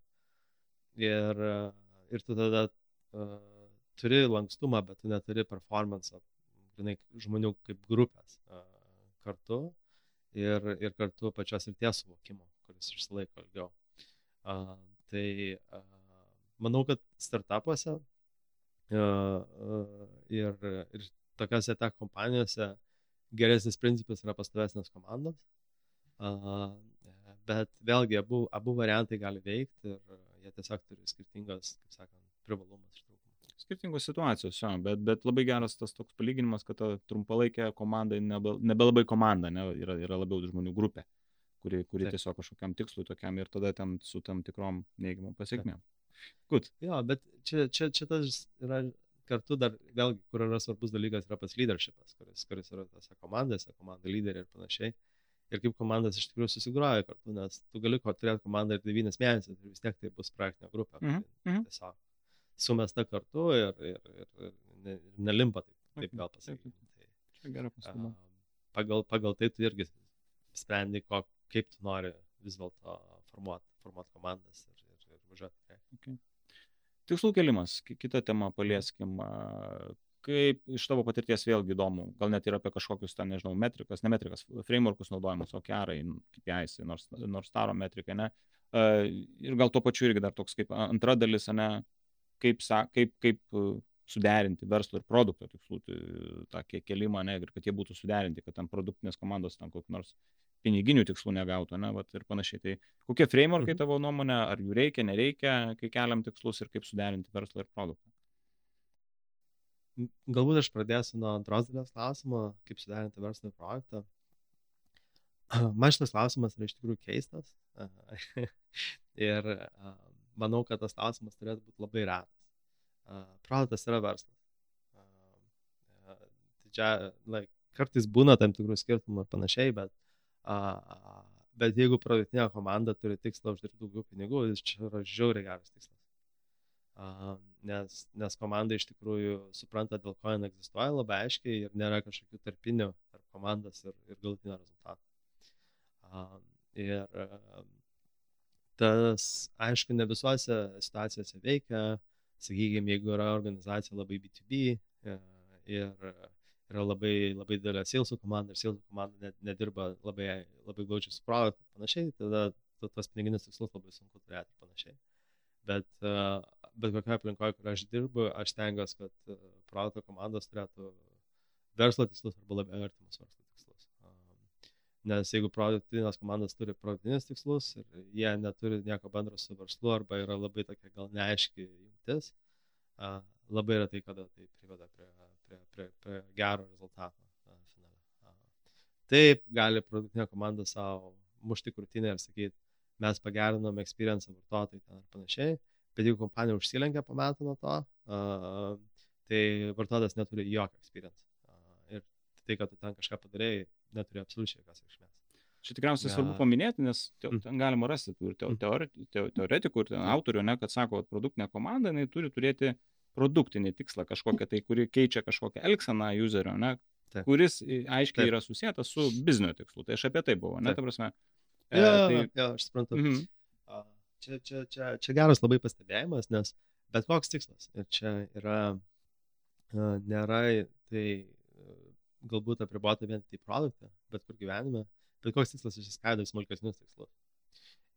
ir, ir tu tada uh, turi lankstumą, bet tu neturi performance, grinai, žmonių kaip grupės uh, kartu ir, ir kartu pačios ir ties suvokimo, kuris išsilaiko ilgiau. Uh, tai uh, manau, kad startupuose uh, uh, ir, ir tokiose tech kompanijose geresnis principas yra pastovesnės komandos. Uh, bet vėlgi abu, abu variantai gali veikti ir jie tiesiog turi skirtingas, kaip sakant, privalumas ir trūkumas. Skirtingos situacijos, jo, bet, bet labai geras tas toks palyginimas, kad ta trumpalaikė komanda nebe, nebelabai komanda, ne, yra, yra labiau žmonių grupė, kuri, kuri Taip. tiesiog kažkokiam tikslui tokiam ir tada ten su tam tikrom neigiamom pasiekmėm. Good. Jo, bet čia, čia, čia tas yra kartu dar, vėlgi, kur yra svarbus dalykas, yra pats leadershipas, kuris, kuris yra tose komandose, komandų lyderiai ir panašiai. Uh, ir kaip komandas iš tikrųjų susigroja kartu, nes tu gali turėti komandą ir 9 mėnesius ir vis tiek tai bus praktinė grupė. Mm -hmm. Tiesiog sumesta kartu ir, ir, ir, ir ne, nelimpa taip, taip gal pasakyti. Tai, Čia gera pastaba. Pagal, pagal tai tu irgi sprendi, ko, kaip tu nori vis dėlto formuoti formuot komandas ir, ir, ir važiuoti. Okay. Tikslų kelimas, kita tema palieskim kaip iš tavo patirties vėlgi įdomu, gal net ir apie kažkokius ten, nežinau, metrikas, ne metrikas, frameworkus naudojimus, OKR, KPIs, nors, nors taro metrikai, ne. Ir gal tuo pačiu irgi dar toks kaip antra dalis, ne, kaip, kaip, kaip suderinti verslo ir produkto tikslų tą kelimą, ne, ir kad jie būtų suderinti, kad ten produktinės komandos ten kokių nors piniginių tikslų negautų, ne, vat, ir panašiai. Tai kokie frameworkai mhm. tavo nuomonė, ar jų reikia, nereikia, kai keliam tikslus ir kaip suderinti verslą ir produktą? Galbūt aš pradėsiu nuo antros dalies klausimo, kaip suderinti verslą ir projektą. Man šitas klausimas yra iš tikrųjų keistas ir manau, kad tas klausimas turėtų būti labai retas. Produktas yra verslas. Didžia, like, kartais būna tam tikrų skirtumų ir panašiai, bet, bet jeigu produktinė komanda turi tikslą uždirbti daugiau pinigų, tai čia yra žiauriai geras tikslas. Nes, nes komanda iš tikrųjų supranta, dėl ko jinai egzistuoja labai aiškiai ir nėra kažkokių tarpinių tarp komandos ir, ir galutinio rezultato. Ir tas, aišku, ne visuose situacijose veikia, sakykime, jeigu yra organizacija labai B2B e, ir yra labai, labai didelė salesų komanda ir salesų komanda nedirba labai, labai glaudžiai su produktu ir panašiai, tada tos piniginius tikslus labai sunku turėti ir panašiai. Bet, e, bet kokioje aplinkoje, kur aš dirbu, aš stengiuosi, kad e, produkto komandos turėtų verslo tikslus arba labiau artimus verslo tikslus. Nes jeigu produktinės komandos turi produktinius tikslus ir jie neturi nieko bendro su verslu arba yra labai tokia gal neaiški jungtis, labai retai kada tai priveda prie, prie, prie, prie gero rezultato finale. Taip gali produktinė komanda savo mušti krūtinę ir sakyti, mes pagerinom experience vartotojai ten ir panašiai, bet jeigu kompanija užsilenkia po metų nuo to, uh, tai vartotojas neturi jokio experience. Uh, ir tai, kad tu ten kažką padarėjai, neturi absoliučiai jokios reikšmės. Čia tikriausiai ja. svarbu paminėti, nes te, mm. ten galima rasti tų te, teori, te, teoretikų ir autorių, ne, kad sako, produktinė komanda, jinai turi turėti produktinį tikslą kažkokią tai, kuri keičia kažkokią elgseną userio, ne, Taip. kuris aiškiai Taip. yra susijęs su biznio tikslu. Tai aš apie tai buvau, ne, ta prasme, E, jo, tai... jo, aš suprantu. Mhm. Čia, čia, čia, čia geras labai pastebėjimas, nes bet koks tikslas. Ir čia yra, nėra tai galbūt apribota vien tai produktą, bet kur gyvenime, bet koks tikslas išsiskaido į smulkesnius tikslus.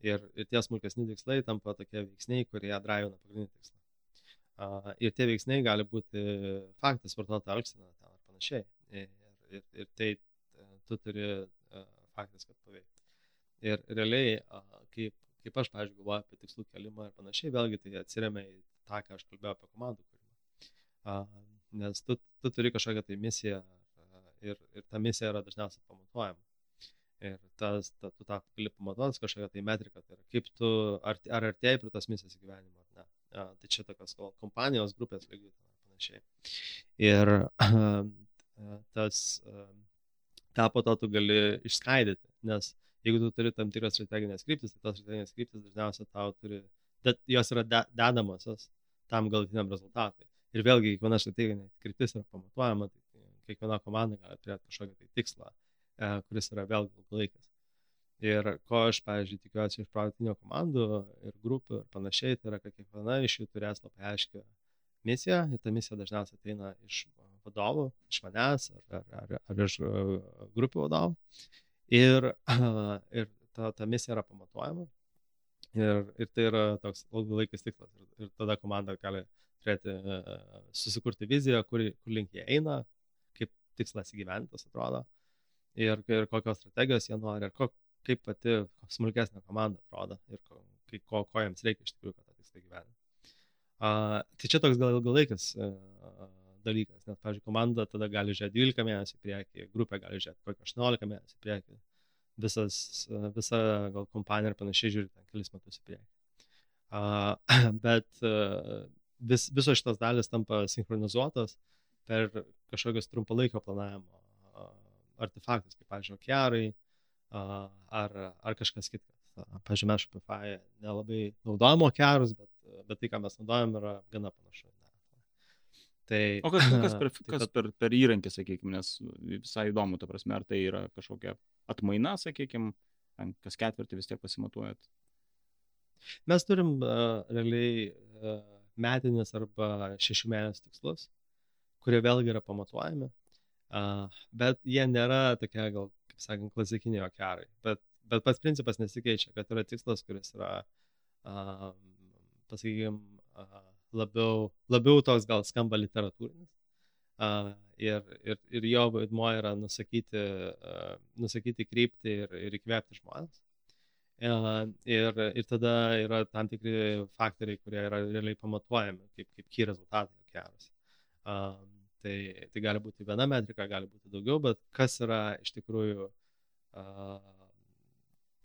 Ir, ir tie smulkesni tikslai tampa tokie veiksniai, kurie drivina pagrindinį tikslą. Uh, ir tie veiksniai gali būti faktas, vartotojo elgsena ar panašiai. Ir, ir, ir tai tu turi uh, faktas, kad paveikti. Ir realiai, kaip, kaip aš, pavyzdžiui, galvoju apie tikslų kelimą ir panašiai, vėlgi tai atsiriamia į tą, ką aš kalbėjau apie komandų kūrimą. Nes tu, tu turi kažkokią tai misiją ir, ir ta misija yra dažniausiai pamatuojama. Ir tas, ta, tu tą gali pamatuoti kažkokią tai metriką, tai yra kaip tu, ar, ar artėjai prie tos misijos įgyvenimo ar ne. A, tai čia tokios kompanijos grupės lygiai panašiai. Ir tas, tą po to tu gali išskaidyti, nes jeigu tu turi tam tikras strateginės kryptis, tai tos strateginės kryptis dažniausiai tau turi, bet jos yra de, dedamosios tam galutiniam rezultatui. Ir vėlgi, kiekviena strateginė kryptis yra pamatuojama, tai kiekviena komanda gali turėti kažkokį tai tikslą, e, kuris yra vėlgi ilgalaikis. Ir ko aš, pavyzdžiui, tikiuosi iš produktinio komandų ir grupių ir panašiai, tai yra, kad kiekviena iš jų turės labai aiškę misiją ir ta misija dažniausiai ateina iš vadovų, iš manęs ar, ar, ar, ar iš e, grupių vadovų. Ir, ir ta, ta misija yra pamatuojama. Ir, ir tai yra toks ilgalaikis tikslas. Ir, ir tada komanda gali turėti, susikurti viziją, kur, kur link jie eina, kaip tikslas įgyventas atrodo. Ir, ir kokios strategijos jie nori, ir ko, kaip pati smulkesnė komanda atrodo. Ir ko, kai, ko, ko jiems reikia iš tikrųjų, kad tą tikslą gyventi. Uh, tai čia toks gal ilgalaikis uh, dalykas, nes, pavyzdžiui, komanda tada gali žiūrėti 12 mėnesių į priekį, grupė gali žiūrėti kokį 18 mėnesių į priekį, visas, visa gal kompanija ir panašiai žiūri ten kelis metus į priekį. Uh, bet uh, vis, visos šitos dalis tampa sinchronizuotos per kažkokius trumpalaikio planavimo uh, artefaktus, kaip, pavyzdžiui, okearai uh, ar, ar kažkas kitas. Pavyzdžiui, mes Shopify nelabai naudojam okearus, bet, bet tai, ką mes naudojam, yra gana panašu. Tai, o kas, kas, per, tai kas per, per įrankį, sakykime, nes visai įdomu, ta prasme, ar tai yra kažkokia atmaina, sakykime, kas ketvirtį vis tiek pasimatuojat? Mes turim uh, realiai uh, metinis arba šešių mėnesių tikslus, kurie vėlgi yra pamatuojami, uh, bet jie nėra tokie, gal, kaip sakant, klasikiniai okearai. Bet, bet pats principas nesikeičia, kad yra tikslas, kuris yra, uh, pasakykime, uh, labiau, labiau toks gal skamba literatūrinis. Uh, ir, ir, ir jo vaidmuo yra nusakyti, uh, nusakyti kryptį ir, ir įkvėpti žmonės. Uh, ir, ir tada yra tam tikri faktoriai, kurie yra realiai pamatuojami kaip, kaip key rezultatai geras. Uh, tai, tai gali būti viena metrika, gali būti daugiau, bet kas yra iš tikrųjų uh,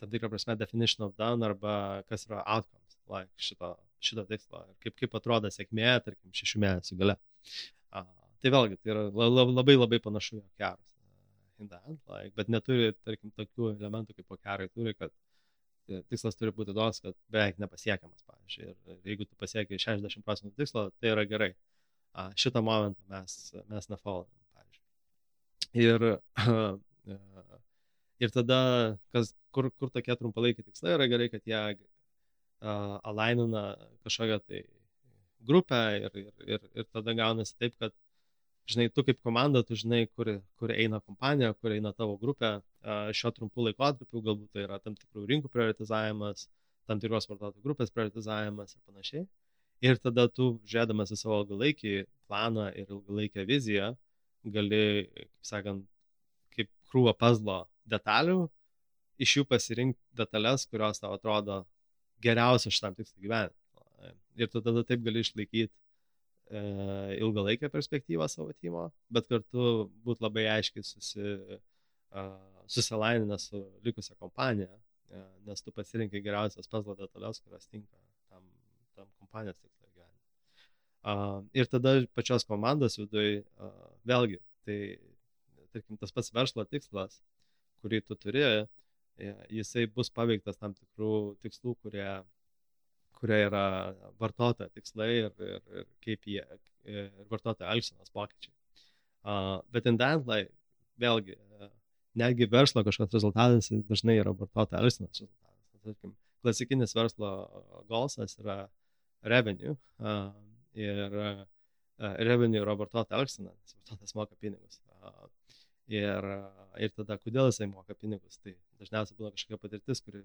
tam tikrą prasme definition of done arba kas yra outcomes like šito šito tikslo ir kaip, kaip atrodo sėkmė, tarkim, šešių mėnesių gale. A, tai vėlgi, tai yra labai labai panašu į okearus. Like, bet neturi, tarkim, tokių elementų kaip okearai turi, kad tikslas turi būti toks, kad beveik nepasiekiamas, pavyzdžiui. Ir jeigu tu pasiekai 60 procentų tikslo, tai yra gerai. Šitą momentą mes, mes nefollowinam, pavyzdžiui. Ir, ir tada, kas, kur, kur tokie trumpalaikiai tikslai yra gerai, kad jie uh, alainina kažkokią tai grupę ir, ir, ir, ir tada gaunasi taip, kad žinai, tu kaip komanda, tu žinai, kur, kur eina kompanija, kur eina tavo grupė šio trumpų laikotarpių, galbūt tai yra tam tikrų rinkų prioritizavimas, tam tikros vartotojų grupės prioritizavimas ir panašiai. Ir tada tu, žiūrėdamas į savo ilgalaikį planą ir ilgalaikę viziją, gali, kaip sakant, kaip krūva pazlo detalių, iš jų pasirinkti detalės, kurios tau atrodo geriausios šitam tikslui gyventi. Ir tu tada taip gali išlaikyti e, ilgalaikę perspektyvą savo timo, bet kartu būti labai aiškiai susi, uh, susilaininęs su likusia kompanija, uh, nes tu pasirinkai geriausias puzzle detalės, kurios tinka tam, tam kompanijos tikslui gyvenimui. Uh, ir tada pačios komandos viduje uh, vėlgi, tai tarkim tas pats verslo tikslas, kurį tu turi, jisai bus paveiktas tam tikrų tikslų, kurie kurie yra vartotojo tikslai ir, ir, ir kaip jie, ir vartotojo elgsenos pokyčiai. Uh, bet indently, vėlgi, uh, netgi verslo kažkoks rezultatas dažnai yra vartotojo elgsenos rezultatas. Tarkim, klasikinis verslo golsas yra revenue uh, ir uh, revenue yra vartotojo elgsena, nes vartotojas moka pinigus. Uh, ir, ir tada, kodėl jisai moka pinigus, tai dažniausiai būna kažkokia patirtis, kuri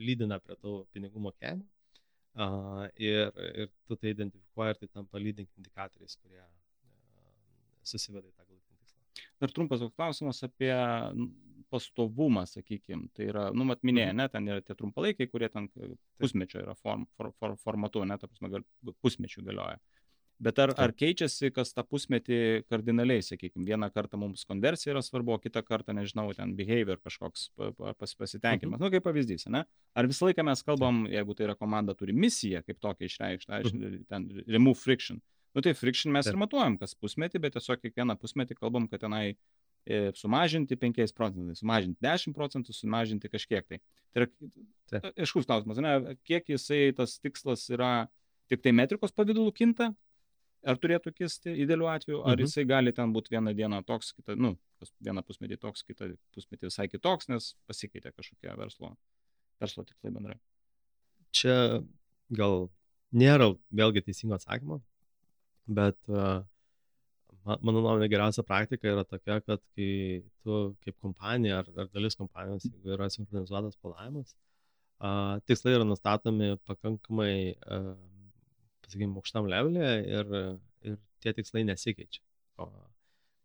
lydina prie tų pinigų mokėjimo. Uh, ir, ir tu tai identifikuoji ir tai tampa lydink indikatoriais, kurie uh, susiveda į tą galutinį tikslą. Dar trumpas klausimas apie pastovumą, sakykime. Tai yra, nu, mat minėjai, mhm. ne, ten yra tie trumpalaikiai, kurie ten pusmečio yra form, for, for, formatu, ne, ta prasme, gal, pusmečių galioja. Bet ar, ar keičiasi kas tą pusmetį kardinaliai, sakykime, vieną kartą mums konversija yra svarbu, o kitą kartą, nežinau, ten behavior kažkoks pas, pasitenkinimas. Mhm. Nu, kaip pavyzdys, ne? Ar visą laiką mes kalbam, jeigu tai yra komanda turi misiją, kaip tokia išreikšta, mhm. ten remove friction. Nu tai friction mes Taip. ir matuojam kas pusmetį, bet tiesiog kiekvieną pusmetį kalbam, kad tenai e, sumažinti 5 procentais, sumažinti 10 procentų, sumažinti kažkiek tai. Tai yra aiškus klausimas, ne, kiek jisai tas tikslas yra tik tai metrikos pavydalu kinta, ar turėtų kisti idealiu atveju, ar mhm. jisai gali ten būti vieną dieną toks, kitą, nu, vieną pusmetį toks, kitą pusmetį visai kitoks, nes pasikeitė kažkokie verslo, verslo tikslai bendrai. Čia gal nėra vėlgi teisingo atsakymo, bet uh, mano nuomonė geriausia praktika yra tokia, kad kai tu kaip kompanija ar, ar dalis kompanijos, jeigu yra sinchronizuotas planavimas, uh, tikslai yra nustatomi pakankamai uh, sakykime, aukštam levelė ir, ir tie tikslai nesikeičia. O,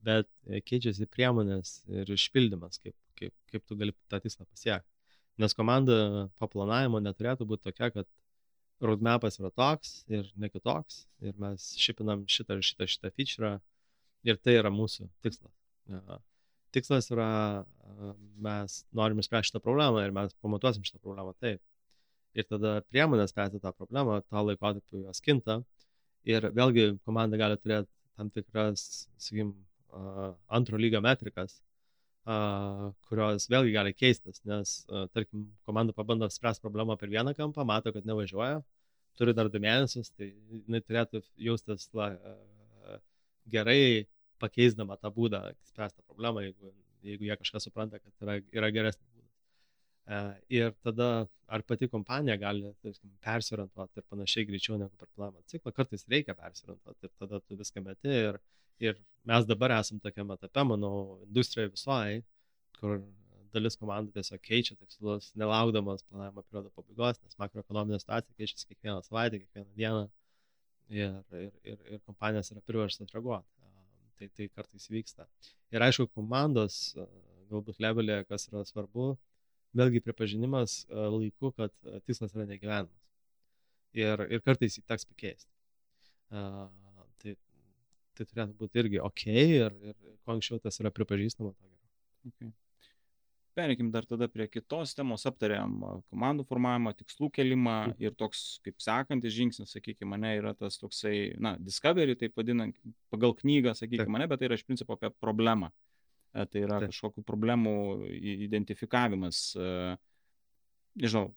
bet keičiasi priemonės ir išpildymas, kaip, kaip, kaip tu gali tą tikslą pasiekti. Nes komanda po planavimo neturėtų būti tokia, kad roadmapas yra toks ir ne kitoks ir mes šipinam šitą ir šitą, šitą feature ir tai yra mūsų tikslas. Ja. Tikslas yra, mes norim išspręsti šitą problemą ir mes pamatuosim šitą problemą taip ir tada priemonės spręsti tą problemą, tą laikotarpį jos kinta. Ir vėlgi komanda gali turėti tam tikras, sakykim, antro lygio metrikas, kurios vėlgi gali keistis, nes, tarkim, komanda pabando spręsti problemą per vieną kampą, mato, kad nevažiuoja, turi dar du mėnesius, tai jinai turėtų jaustis la, gerai pakeisdama tą būdą spręsti problemą, jeigu, jeigu jie kažką supranta, kad yra, yra. E, ir tada ar pati kompanija gali tarkim, persiorientuoti ir panašiai greičiau negu per planavimo ciklą. Kartais reikia persiorientuoti ir tada tu viską meti. Ir, ir mes dabar esam tokiam etape, manau, industrijoje visoje, kur dalis komandų tiesiog keičia tikslus, nelaukdamas planavimo periodo pabaigos, nes makroekonominė situacija keičiasi kiekvieną savaitę, kiekvieną dieną ir, ir, ir, ir kompanijos yra priverstas reaguoti. Tai, tai kartais vyksta. Ir aišku, komandos galbūt levelė, kas yra svarbu, vėlgi pripažinimas e, laiku, kad e, tikslas yra negyvenimas. Ir, ir kartais jį teks pakeisti. Uh, tai, tai turėtų būti irgi ok ir, ir kuo anksčiau tas yra pripažįstama, to geriau. Okay. Pereikim dar tada prie kitos temos, aptarėm komandų formavimą, tikslų kelimą mhm. ir toks, kaip sekantis žingsnis, sakykime, mane yra tas toksai, na, discovery, taip vadinant, pagal knygą, sakykime, mane, bet tai yra iš principo apie problemą. E, tai yra Taip. kažkokių problemų identifikavimas, e, nežinau,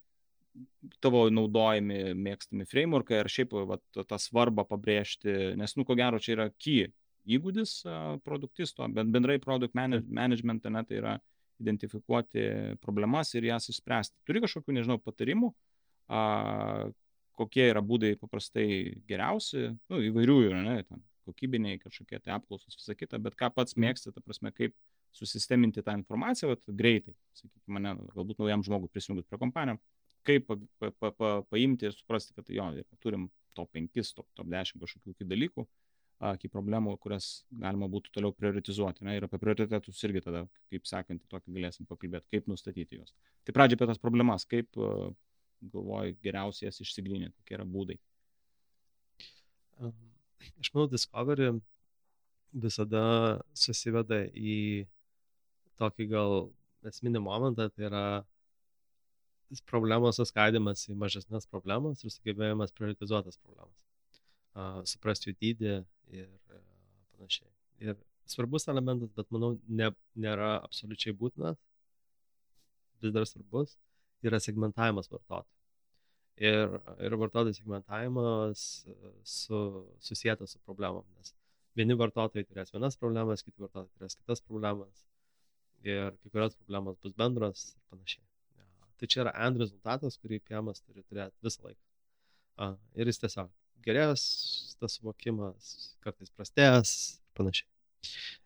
tavo naudojami mėgstami frameworkai ar šiaip va, tą svarbą pabrėžti, nes, nu, ko gero, čia yra key įgūdis produktisto, bet bendrai product management, ne, tai yra identifikuoti problemas ir jas išspręsti. Turi kažkokių, nežinau, patarimų, a, kokie yra būdai paprastai geriausi, nu, įvairių yra, ne, ten, kokybiniai kažkokie tai apklausos, visą kitą, bet ką pats mhm. mėgsti, ta prasme, kaip susisteminti tą informaciją, vat, greitai, sakykime, mane, galbūt naujam žmogui prisijungus prie kompanijų, kaip pa, pa, pa, pa, paimti ir suprasti, kad jo, turim top 5, top, top 10 kažkokių dalykų, iki problemų, kurias galima būtų toliau prioritizuoti. Ne? Ir apie prioritetus irgi tada, kaip sakant, tokį galėsim pakalbėti, kaip nustatyti juos. Tai pradžia apie tas problemas, kaip galvoju geriausiai jas išsigryninti, kokie yra būdai. Aš manau, Discovery visada susiveda į tokį gal esminį momentą, tai yra problemos suskaidimas į mažesnės problemas ir sugebėjimas prioritizuotas problemas, uh, suprasti jų dydį ir uh, panašiai. Ir svarbus elementas, bet manau, ne, nėra absoliučiai būtinas, vis dar svarbus, yra segmentavimas vartotojų. Ir, ir vartotojų segmentavimas su, susijęs su problemom, nes vieni vartotojai turės vienas problemas, kiti vartotojai turės kitas problemas ir kai kurios problemos bus bendros ir panašiai. Ja. Tai čia yra end rezultatas, kurį PM turi turėti visą laiką. A, ir jis tiesiog gerės, tas suvokimas kartais prastės ir panašiai.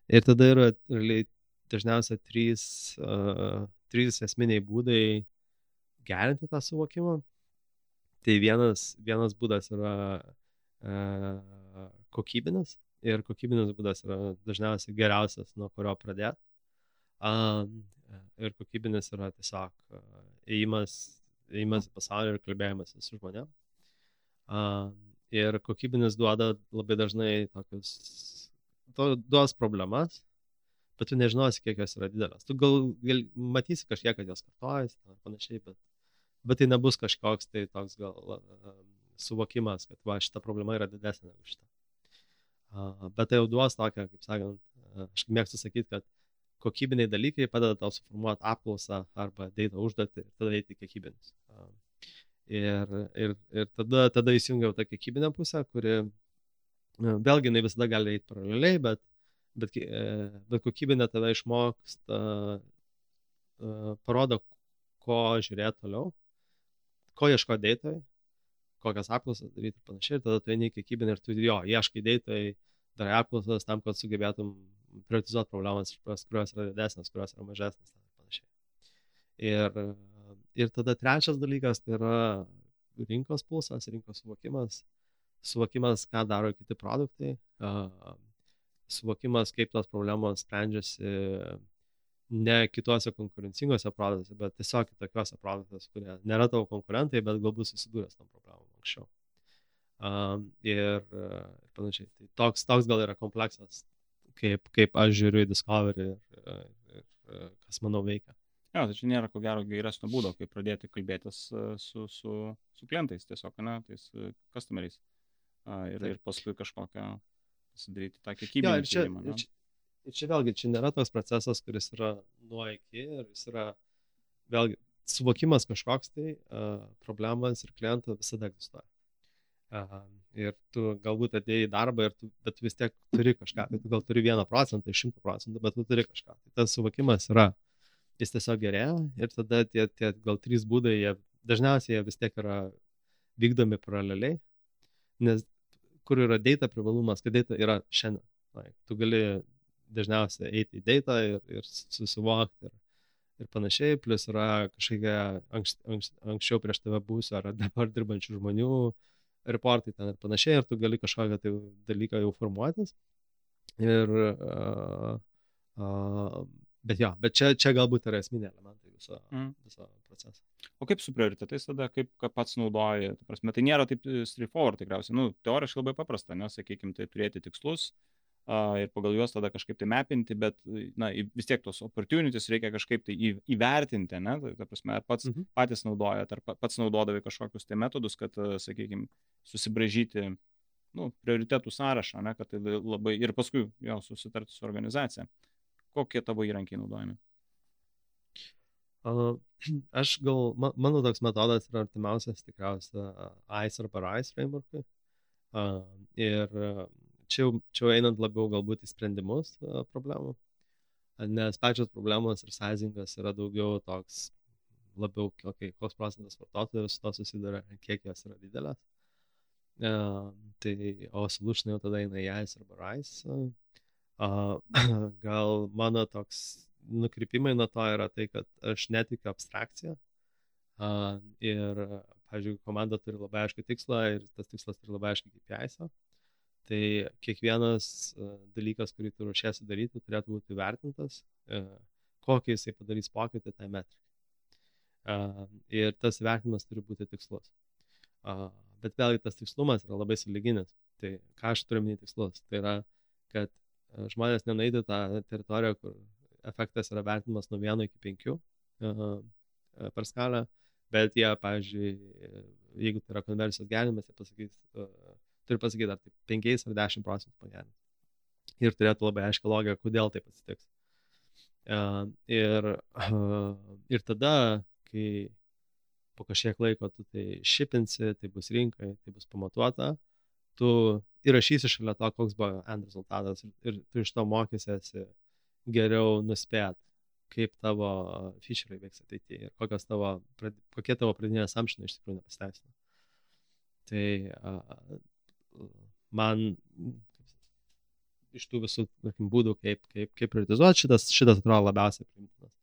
Ir tada yra realiai dažniausiai trys, uh, trys esminiai būdai gerinti tą suvokimą. Tai vienas, vienas būdas yra uh, kokybinis ir kokybinis būdas yra dažniausiai geriausias, nuo kurio pradėti. Um, ir kokybinis yra tiesiog uh, ėjimas, ėjimas į pasaulį ir kalbėjimas su žmonėm. Um, ir kokybinis duoda labai dažnai tokius, to, duos problemas, bet tu nežinosi, kiek jos yra didelės. Tu gal, gal matysi kažkiek, kad jos kartojasi panašiai, bet, bet tai nebus kažkoks tai toks gal uh, suvokimas, kad va, šita problema yra didesnė negu šita. Uh, bet tai jau duos tokią, kaip sakant, uh, aš mėgstu sakyti, kad kokybiniai dalykai padeda tau suformuoti apklausą arba data užduotį ir tada eiti kiekybinius. Ir, ir, ir tada, tada įsijungiau tą kiekybinę pusę, kuri vėlgi ne visada gali eiti paraleliai, bet, bet, e, bet kokybinė tave išmoksta, parodo, ko žiūrėti toliau, ko ieško dėtojai, kokias apklausas daryti ir panašiai. Ir tada tu eini į kiekybinę ir tu jo, ieškai dėtojai, darai apklausas tam, kad sugebėtum prioritizuoti problemas, kurios yra didesnės, kurios yra mažesnės ir panašiai. Ir, ir tada trečias dalykas tai yra rinkos pulsas, rinkos suvokimas, suvokimas, ką daro kiti produktai, suvokimas, kaip tos problemos sprendžiasi ne kituose konkurencingose produktuose, bet tiesiog kitokiuose produktuose, kurie nėra tavo konkurentai, bet galbūt susidūręs tam problemom anksčiau. Um, ir, ir panašiai. Tai toks, toks gal yra kompleksas kaip, kaip aš žiūriu į Discovery ir, ir, ir kas manau veikia. Jo, tai čia nėra ko gero geresnio būdo, kaip pradėti kalbėtis e, su, su, su klientais tiesiog, ne, tais e, customeriais. Ir, Taip. ir paskui kažkokią pasidaryti tą kiekybę. Ir, čia, ir, čia, ir čia vėlgi, čia nėra toks procesas, kuris yra nuo iki ir jis yra vėlgi suvokimas kažkoks tai, uh, problemas ir klientų visada egzistuoja. Uh, ir tu galbūt atėjai į darbą, tu, bet vis tiek turi kažką, tai tu gal turi vieną procentą, šimtų procentų, bet tu turi kažką. Tai tas suvokimas yra, jis tiesiog gerėja ir tada tie, tie gal trys būdai, jie, dažniausiai jie vis tiek yra vykdomi paraleliai, nes kur yra data privalumas, kad data yra šiandien. Like, tu gali dažniausiai eiti į data ir, ir susivokti ir, ir panašiai, plus yra kažkokia anks, anks, anksčiau prieš tave būsiu ar dabar dirbančių žmonių, uh, reportai ten ir panašiai, ir tu gali kažkokią tai dalyką jau formuotis. Ir, uh, uh, bet jo, bet čia, čia galbūt yra esminiai elementai viso, mm. viso proceso. O kaip su prioritetais tada, kaip pats naudoji, ta prasme, tai nėra taip straightforward tikriausiai, nu, teoriškai labai paprasta, nes, sakykime, tai turėti tikslus, ir pagal juos tada kažkaip tai mepinti, bet na, vis tiek tos opportunities reikia kažkaip tai įvertinti, ne? Tai, ta prasme, ar pats, mhm. patys naudojat, ar pats naudodavai kažkokius tai metodus, kad, sakykime, susibražyti nu, prioritetų sąrašą, ne? kad tai labai ir paskui jo susitarti su organizacija. Kokie tavo įrankiai naudojami? Aš gal, ma, mano toks metodas yra artimiausias tikriausia ICE arba RISE frameworkui. Ir čia, čia einant labiau galbūt į sprendimus uh, problemų, nes pačios problemos ir sizingas yra daugiau toks labiau, okay, koks procentas vartotojų su to susiduria, kiek jos yra didelės. Uh, tai, o solution jau tada eina ICE arba RISE. Uh, gal mano toks nukrypimai nuo to yra tai, kad aš netikiu abstrakciją. Uh, ir, pavyzdžiui, komanda turi labai aišku tikslą ir tas tikslas turi labai aišku KPIs. Tai kiekvienas uh, dalykas, kurį tu ruošiesi daryti, turėtų būti vertintas, uh, kokį jisai padarys pokytį tai metrikai. Uh, ir tas vertinimas turi būti tikslus. Bet vėlgi tas tikslumas yra labai saliginis. Tai ką aš turiu minėti tikslus? Tai yra, kad žmonės nenaidė tą teritoriją, kur efektas yra vertinamas nuo 1 iki 5 uh, per skalę, bet jie, pavyzdžiui, jeigu tai yra konversijos gerinimas, jie pasakys, uh, turi pasakyti, ar tai 5 ar 10 procentų pagerins. Ir turėtų labai aiškę logiką, kodėl taip atsitiks. Uh, ir, uh, ir tada, kai po kažkiek laiko tu tai šipinsi, tai bus rinkai, tai bus pamatuota, tu įrašysi šalia to, koks buvo end rezultatas ir, ir tu iš to mokysiesi geriau nuspėt, kaip tavo feature'ai veiks ateityje ir tavo, kokie tavo pradinė assumptionai iš tikrųjų nepasiteisino. Tai uh, man iš tų visų tarkim, būdų, kaip, kaip, kaip prioritizuoti, šitas, šitas atrodo labiausiai primtinas.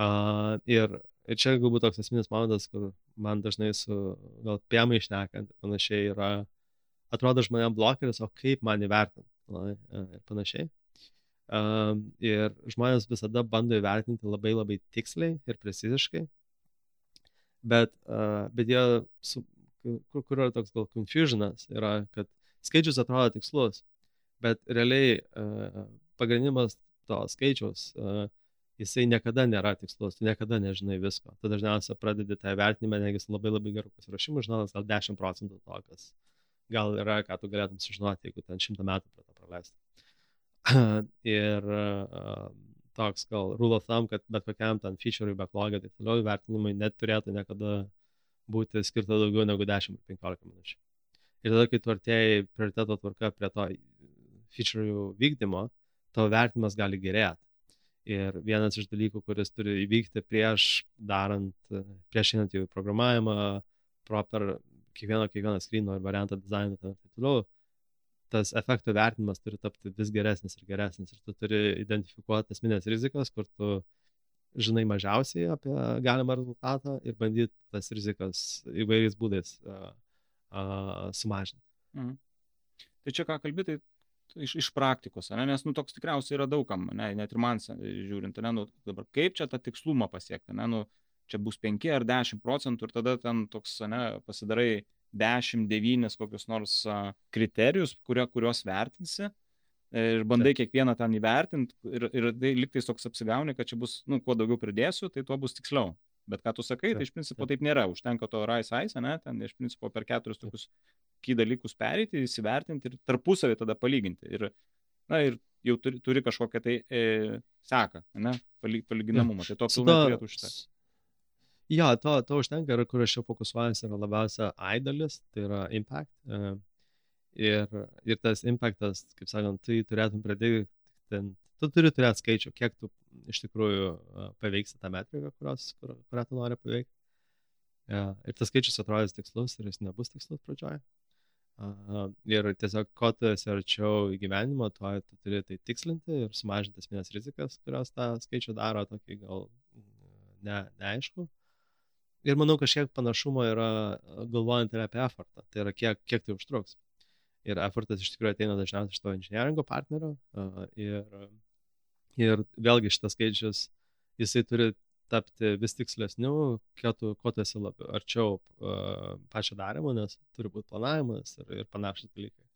Uh, ir, ir čia galbūt toks esminis momentas, kur man dažnai su gal piemai išnekant panašiai yra, atrodo žmonėm blokeris, o kaip man įvertinti ir panašiai. Um, ir žmonės visada bando įvertinti labai labai tiksliai ir preciziškai, bet, uh, bet jie, su, kur, kur yra toks gal confusionas, yra, kad skaičius atrodo tikslus, bet realiai uh, pagrindimas to skaičiaus, uh, jisai niekada nėra tikslus, tu niekada nežinai visko. Tu dažniausiai pradedi tą vertinimą, negi su labai labai geru pasiruošimu, žinodas gal 10 procentų to, kas gal yra, ką tu galėtum sužinoti, jeigu ten šimtą metų prie to praleistum. ir uh, toks gal rule of thumb, kad bet kokiam ten feature'ui, backlog'e, tai toliau įvertinimai net turėtų niekada būti skirta daugiau negu 10-15 minučių. Ir tada, kai tu artėjai prioriteto tvarka prie to feature'ų vykdymo, tavo vertinimas gali gerėti. Ir vienas iš dalykų, kuris turi įvykti prieš darant, prieš einant į programavimą, proper kiekvieno, kiekvieno skrino ir variantą dizainą ir taip toliau, tas efektų vertinimas turi tapti vis geresnis ir geresnis. Ir tu turi identifikuoti esminės rizikas, kur tu žinai mažiausiai apie galimą rezultatą ir bandyti tas rizikas įvairiais būdais uh, uh, sumažinti. Mhm. Tai čia ką kalbėtai iš, iš praktikos, ne? nes nu, toks tikriausiai yra daugam, ne? net ir man žiūrint, ne? nu, dabar kaip čia tą tikslumą pasiekti, ne? nu, čia bus 5 ar 10 procentų ir tada ten toks ne, pasidarai 10, 9 kokius nors kriterijus, kurio, kuriuos vertinsi ir bandai Taip. kiekvieną ten įvertinti ir, ir tai liktais toks apsigauni, kad čia bus, nu, kuo daugiau pridėsiu, tai tuo bus tiksliau. Bet ką tu sakai, tai iš principo taip nėra. Užtenka to rise ice, ne, ten iš principo per keturis tokius ky dalykus pereiti, įsivertinti ir tarpusavį tada palyginti. Ir, na, ir jau turi, turi kažkokią tai e, seką, ne, palyginamumą. Tai to pilnai turėtų užtekti. Jo, to, to užtenka ir kur aš jau fokusuojuosi yra labiausia I dalis, tai yra impact. Uh, ir, ir tas impactas, kaip sakant, tai turėtum pradėti, ten, tu turi turėti skaičių, kiek tu iš tikrųjų paveiksi tą metriką, kurios, kur, kurią tu nori paveikti. Uh, ir tas skaičius atrodys tikslus ir jis nebus tikslus pradžioje. Uh, ir tiesiog, ko tu esi arčiau įgyvenimo, tuo tu turi tai tikslinti ir sumažinti esminės rizikas, kurios tą skaičių daro tokį gal ne, neaišku. Ir manau, kažkiek panašumo yra galvojant ir apie effortą. Tai yra, kiek, kiek tai užtruks. Ir effortas iš tikrųjų ateina dažniausiai iš to inžinieringo partnerio. Ir, ir vėlgi šitas skaičius, jisai turi tapti vis tikslesniu, tu, kuo tu esi labiau arčiau uh, pačio darimo, nes turi būti planavimas ir, ir panašus dalykai.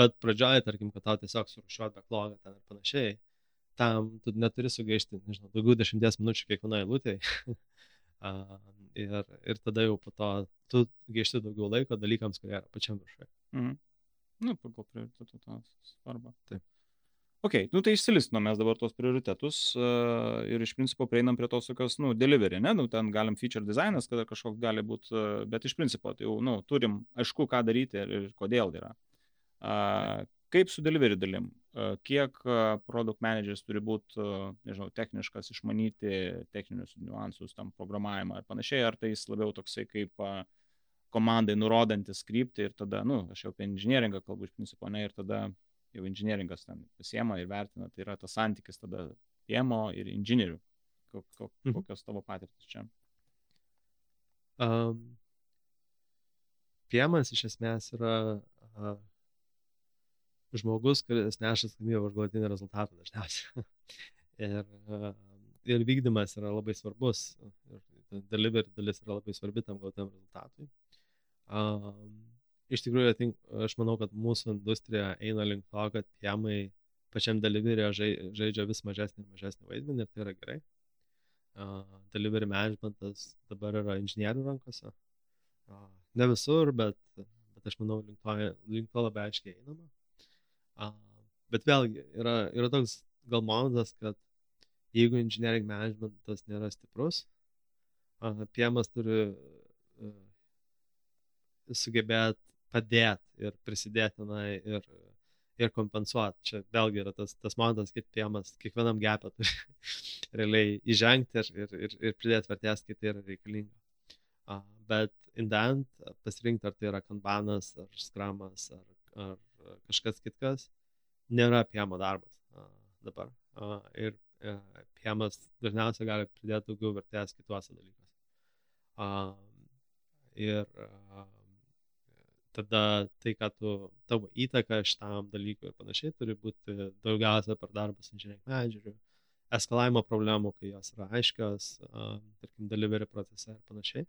Bet pradžioje, tarkim, kad tau tiesiog surušiuot backlogą ten ir panašiai, tam tu neturi sugaišti, nežinau, daugiau dešimties minučių kiekvienai lūtėjai. ir, ir tada jau po to tu gaišti daugiau laiko dalykams, kurie yra pačiam viršuje. Mhm. Nu, pagal prioritetų tą svarbą. Taip. Ok, nu tai išsilistinom mes dabar tos prioritetus uh, ir iš principo prieinam prie tos tokios, nu, delivery, ne, nu, ten galim feature designas, kada kažkoks gali būti, uh, bet iš principo tai jau, nu, turim aišku, ką daryti ir, ir kodėl yra. Uh, kaip su delivery dalim? Uh, kiek uh, product managers turi būti, uh, nežinau, techniškas, išmanyti techninius niuansus, tam programavimą ir panašiai, ar tai jis labiau toksai kaip uh, komandai nurodantis kryptį ir tada, nu, aš jau apie inžinieringą kalbu iš principo, ne, ir tada jau inžinieringas ten pasiema ir vertina, tai yra tas santykis tada piemo ir inžinierių. Mhm. kokios tavo patirtis čia? Um, piemas iš esmės yra uh, žmogus, kuris neša atsakomybę už galutinį rezultatą dažniausiai. ir, uh, ir vykdymas yra labai svarbus. Ir delivery dalis yra labai svarbi tam galutiniam rezultatui. Um, iš tikrųjų, think, aš manau, kad mūsų industrija eina link to, kad piemai pačiam delivery žaidžia vis mažesnį ir mažesnį vaidmenį ir tai yra gerai. Uh, delivery managementas dabar yra inžinierių rankose. Uh, ne visur, bet, bet aš manau, link to, link to labai aiškiai einama. Uh, bet vėlgi, yra, yra toks gal momentas, kad jeigu engineering managementas nėra stiprus, uh, piemas turi sugebėti padėti ir prisidėti na, ir, ir kompensuoti. Čia vėlgi yra tas, tas momentas, kaip piemas kiekvienam gepė turi realiai įžengti ir, ir, ir, ir pridėti vertės, kai tai yra reikalinga. Uh, bet indent pasirinkti, ar tai yra kanbanas, ar skramas, ar, ar kažkas kitkas, nėra piemo darbas uh, dabar. Uh, ir uh, piemas dažniausiai gali pridėti daugiau vertės kituose dalykuose. Ir tada tai, ką tu, tavo įtaka šitam dalykui ir panašiai turi būti daugiausia per darbą su inžinierių menedžeriu, eskalavimo problemų, kai jos yra aiškios, uh, tarkim, delivery procese ir panašiai.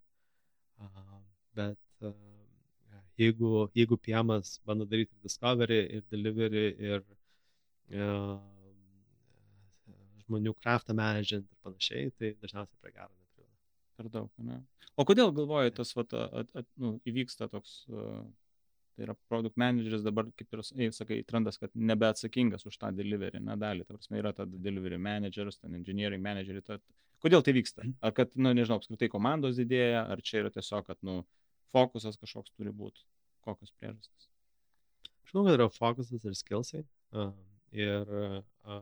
Uh, bet uh, jeigu, jeigu PM'as bando daryti discovery, ir delivery, ir uh, žmonių craftą managint ir panašiai, tai dažniausiai prie gero. Per daug, ne? O kodėl galvoji, tas vat, at, at, nu, įvyksta toks, uh, tai yra produkt manageris dabar, kaip ir, ei, sakai, trendas, kad nebeatsakingas už tą delivery nedalį. Ta prasme, yra ta delivery manageris, ten engineering manageris. Ta, kodėl tai vyksta? Ar kad, nu, nežinau, apskritai komandos didėja, ar čia yra tiesiog, kad, nu, fokusas kažkoks turi būti, kokios priežastys? Manau, kad yra fokusas ir skillsai. Uh, ir uh,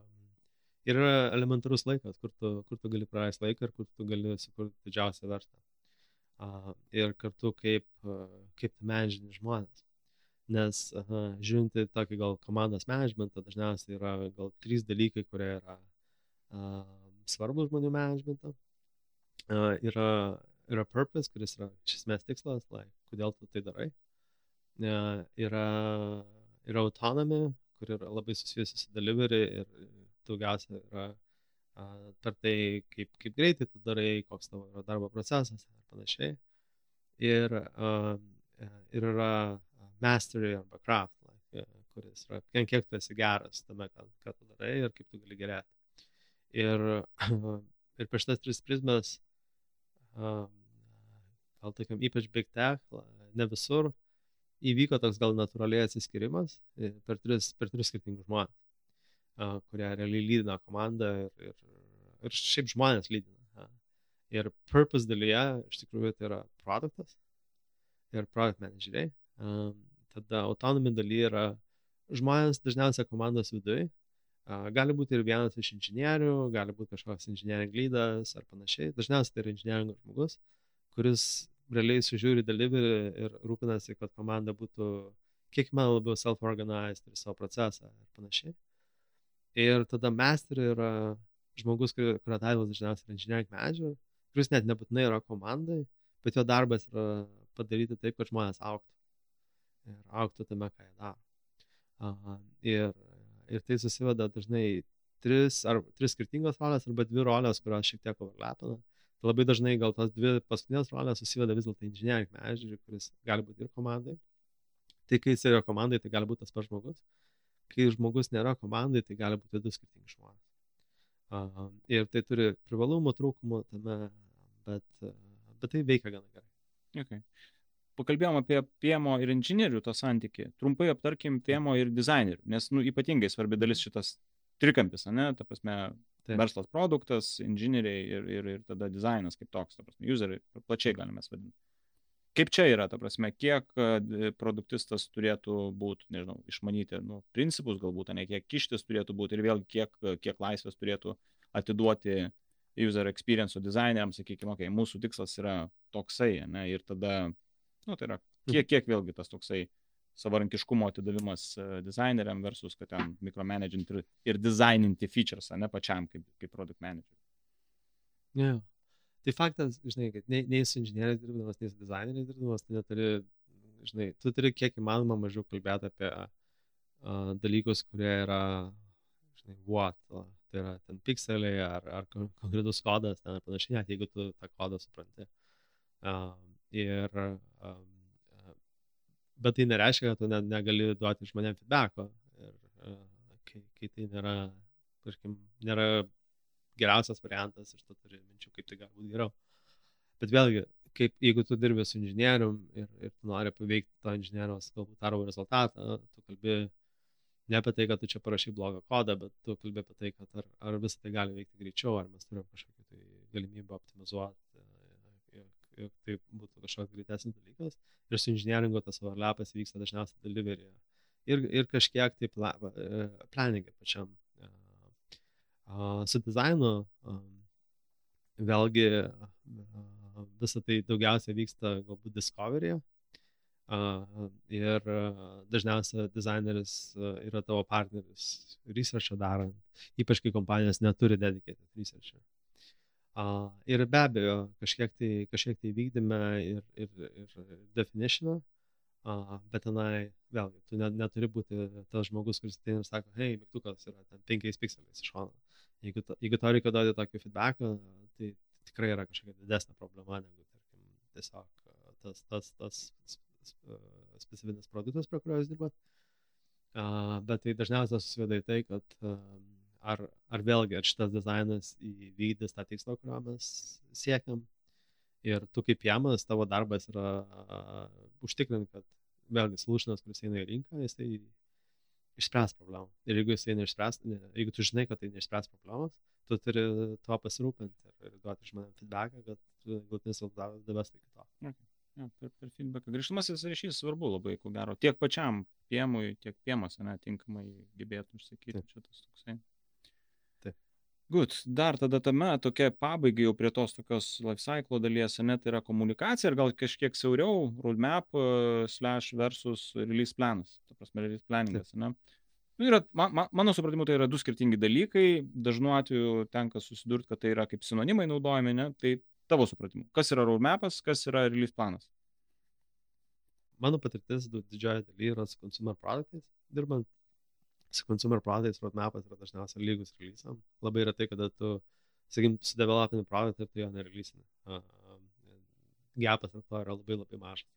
ir yra elementarus laikas, kur tu, kur tu gali praleisti laiką ir kur tu gali sukurti didžiausią vertę uh, ir kartu kaip, uh, kaip menžini žmonės. Nes uh, žiūrint į tokį gal komandos managementą, dažniausiai yra gal trys dalykai, kurie yra uh, svarbus žmonių managementą. Uh, yra, yra purpose, kuris yra iš esmės tikslas, like, kodėl tu tai darai. Uh, yra, yra autonomy, kur yra labai susijusi su delivery ir daugiausia yra per tai, kaip, kaip greitai tu darai, koks tavo yra darbo procesas ir panašiai. Ir, ir yra mastery arba craft, like, kuris yra, kiek tu esi geras tame, ką, tu darai ir kaip tu gali gerėti. Ir, ir per šitas tris prizmes, gal tokiam ypač big tech, ne visur, įvyko toks gal natūraliai atsiskirimas per tris, per tris skirtingus žmonės kurie realiai lydina komandą ir, ir, ir šiaip žmonės lydina. Ir purpose dalyje iš tikrųjų tai yra produktas ir product manageriai. Tada autonomy dalyje yra žmonės dažniausiai komandos viduje. Gali būti ir vienas iš inžinierių, gali būti kažkoks inžiniering lydas ar panašiai. Dažniausiai tai yra inžinieringo žmogus, kuris realiai sužiūri delivery ir rūpinasi, kad komanda būtų kiek man labiau self-organized ir savo procesą ir panašiai. Ir tada master yra žmogus, kurio titlas dažniausiai yra engineering manager, kuris net nebūtinai yra komandai, bet jo darbas yra padaryti taip, kad žmonės auktų. Ir auktų tame, ką jie daro. Uh, ir, ir tai susiveda dažnai tris, ar, tris skirtingos rolės arba dvi rolės, kurios šiek tiek overlapina. Tai labai dažnai gal tos dvi paskutinės rolės susiveda vis dėlto engineering manager, kuris gali būti ir komandai. Tai kai jis yra komandai, tai gali būti tas pats žmogus kai žmogus nėra komandai, tai gali būti du skirtingi žmonės. Uh, ir tai turi privalumų, trūkumų tame, bet, uh, bet tai veikia gana gerai. Okay. Pakalbėjom apie piemo ir inžinierių tą santykį. Trumpai aptarkim piemo ir dizainerių, nes nu, ypatingai svarbi dalis šitas trikampis, ne, ta prasme, Taip. verslas produktas, inžinieriai ir, ir, ir tada dizainas kaip toks, ta prasme, useriai, plačiai galime vadinti. Kaip čia yra, ta prasme, kiek produktistas turėtų būti, nežinau, išmanyti nu, principus galbūt, ne kiek kištis turėtų būti ir vėlgi kiek, kiek laisvės turėtų atiduoti user experience dizaineriams, sakykime, okay, mūsų tikslas yra toksai, ne, ir tada, nu, tai yra, kiek, kiek vėlgi tas toksai savarankiškumo atidavimas dizaineriam versus, kad ten micromanaging ir, ir designinti features, ne pačiam kaip, kaip product manager. Yeah. Tai faktas, žinai, kad nei, nei su inžinieriais dirbdamas, nei su dizaineriais dirbdamas, tu neturi, žinai, tu turi kiek įmanoma mažiau kalbėti apie uh, dalykus, kurie yra, žinai, what, tai yra ten pikseliai ar, ar konkretus kodas, ten ir panašiai, net jeigu tu tą kodą supranti. Uh, ir, um, bet tai nereiškia, kad tu ne, negali duoti žmonėm feedbacko. Ir uh, kai, kai tai nėra, tarkim, nėra geriausias variantas ir tu turi minčių, kaip tai gali būti geriau. Bet vėlgi, kaip jeigu tu dirbi su inžinierium ir, ir tu nori paveikti to inžinieriaus galbūt darbo rezultatą, tu kalbi ne apie tai, kad tu čia parašai blogą kodą, bet tu kalbi apie tai, kad ar, ar visą tai gali veikti greičiau, ar mes turim kažkokią tai galimybę optimizuoti, jog tai būtų kažkoks greitesnis dalykas. Ir su inžinieringu tas overlapas vyksta dažniausiai deliveryje. Ir, ir kažkiek tai pla, planingė pačiam su dizainu vėlgi visą tai daugiausia vyksta galbūt Discovery'e. Ir dažniausiai dizaineris yra tavo partneris researchą darant, ypač kai kompanijos neturi dedicated researchą. Ir be abejo, kažkiek tai, kažkiek tai vykdyme ir, ir, ir definitioną, bet tenai vėlgi, tu net, neturi būti tas žmogus, kuris ateina ir sako, hei, mygtukas yra ten penkiais pikseliais iš šono Jeigu, to, jeigu tau reikia duoti tokį feedbacką, tai tikrai yra kažkokia didesnė problema negu, tarkim, tiesiog tas, tas, tas specifinis produktas, prie kurio jūs dirbat. Uh, bet tai dažniausiai susiveda į tai, kad uh, ar, ar vėlgi, ar šitas dizainas įvykdys tą tikslą, kurio mes siekiam. Ir tu kaip jamas, tavo darbas yra uh, užtikrinti, kad vėlgi solutionas, kuris eina į rinką, jisai išspręs problemą. Ir jeigu jisai neišspręs, ne, jeigu tu žinai, kad tai neišspręs problemos, tu turi tuo pasirūpinti ir, ir duoti žmonėms feedbacką, kad galutinis rezultatas davestų iki to. Okay. Ja, per, per feedbacką. Grįžtamasis ryšys svarbu labai, ko gero, tiek pačiam piemui, tiek piemas, ne, tinkamai gebėtų išsakyti čia tas toksai. Good. Dar tada tame tokia pabaigai jau prie tos tokios life cycle dalies, ne, tai yra komunikacija ir gal kažkiek siauriau, roadmap uh, slash versus release planas, ta prasme, release planningas, ne. Nu, yra, man, man, mano supratimu, tai yra du skirtingi dalykai, dažnu atveju tenka susidurti, kad tai yra kaip sinonimai naudojami, ne, tai tavo supratimu, kas yra roadmapas, kas yra release planas? Mano patirtis didžioji daly yra su consumer produktais dirbant su consumer productais roadmapas yra dažniausiai lygus releasam. Labai yra tai, kada tu, sakykim, sudevelopini produktą ir tu jo nereleasini. Gapas ant to yra labai labai mažas.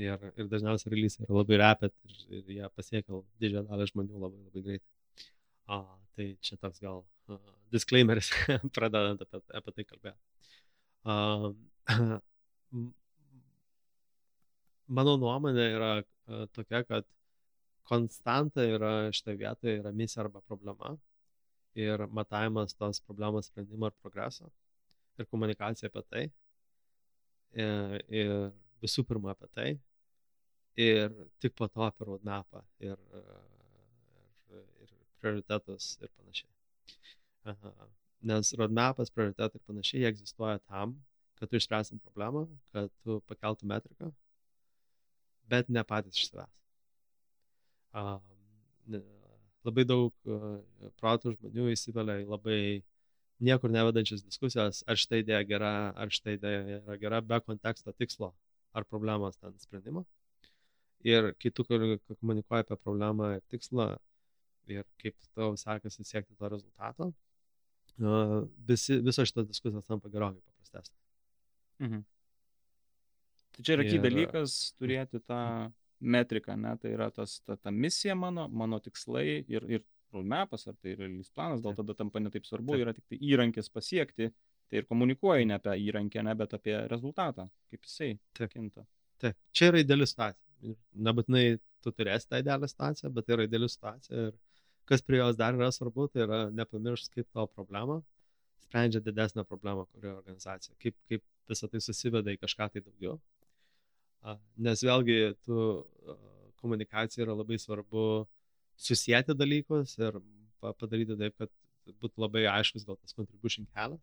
Ir, ir dažniausiai release yra labai rapid ir, ir jie pasiekia didžiąją dalį žmonių labai labai greitai. A, tai čia toks gal uh, disclaimeris, pradedant apie, apie tai kalbėti. Uh, mano nuomonė yra uh, tokia, kad konstanta yra šitoje vietoje yra misija arba problema ir matavimas tos problemos sprendimo ir progreso ir komunikacija apie tai. Ir, e, ir visų pirma apie tai. Ir tik po to apie roadmapą ir, ir, ir prioritetus ir panašiai. Aha. Nes roadmapas, prioritetai ir panašiai egzistuoja tam, kad tu išspręsim problemą, kad tu pakeltum metriką, bet ne patys iš savęs labai daug protų žmonių įsivelia į labai niekur nevedančias diskusijas, ar štai idėja gera, ar štai idėja yra gera, be konteksto tikslo ar problemos ten sprendimo. Ir kai tu komunikuoji apie problemą ir tikslą ir kaip tau sekasi siekti to rezultato, visi, visos šitos diskusijos tampa gerokai paprastesnės. Mhm. Tai čia yra ir... dalykas turėti tą metrika, ne, tai yra tas, ta, ta misija mano, mano tikslai ir, ir roadmapas, ar tai release planas, gal tada tampa netaip svarbu, yra tik tai įrankis pasiekti, tai ir komunikuoji ne apie įrankį, ne, bet apie rezultatą, kaip jisai Taip. kinta. Taip, čia yra ideali situacija. Nebūtinai tu turėsi tą idealią situaciją, bet tai yra ideali situacija ir kas prie jos dar yra svarbu, tai yra nepamiršti, kaip tavo problema sprendžia didesnę problemą, kurioje organizacija, kaip, kaip visą tai susiveda į kažką tai daugiau. Nes vėlgi, tu komunikacija yra labai svarbu susijęti dalykus ir padaryti taip, kad būtų labai aiškus gal tas contribution kelias.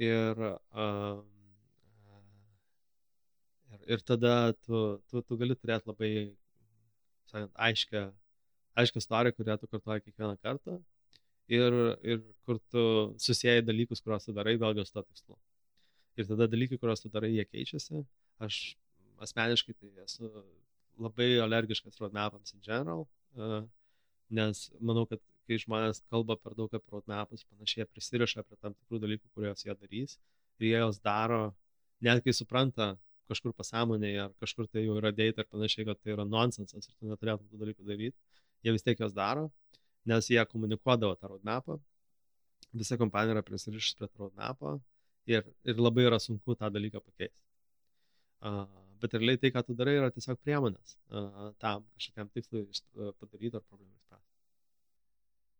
Ir, uh, ir, ir tada tu, tu, tu gali turėti labai, sakant, aiškę, aiškę istoriją, kurią tu kartuoji kiekvieną kartą ir, ir kur tu susijai dalykus, kuriuos tu darai, vėlgi su to tikslu. Ir tada dalykai, kuriuos tu darai, jie keičiasi. Aš asmeniškai tai esu labai alergiškas roadmapams in general, uh, nes manau, kad kai žmonės kalba per daug apie roadmapus, panašiai prisiriša prie tam tikrų dalykų, kuriuos jie darys ir jie jos daro, net kai supranta kažkur pasąmonėje ar kažkur tai jau yra data ir panašiai, kad tai yra nonsensas ir tu neturėtum tų dalykų daryti, jie vis tiek jos daro, nes jie komunikuodavo tą roadmapą, visa kompanija yra prisirišus prie to roadmapo ir, ir labai yra sunku tą dalyką pakeisti. Uh, bet realiai tai, ką tu darai, yra tiesiog priemonės uh, tam kažkokiam tikslui uh, padaryti ar problemai spręsti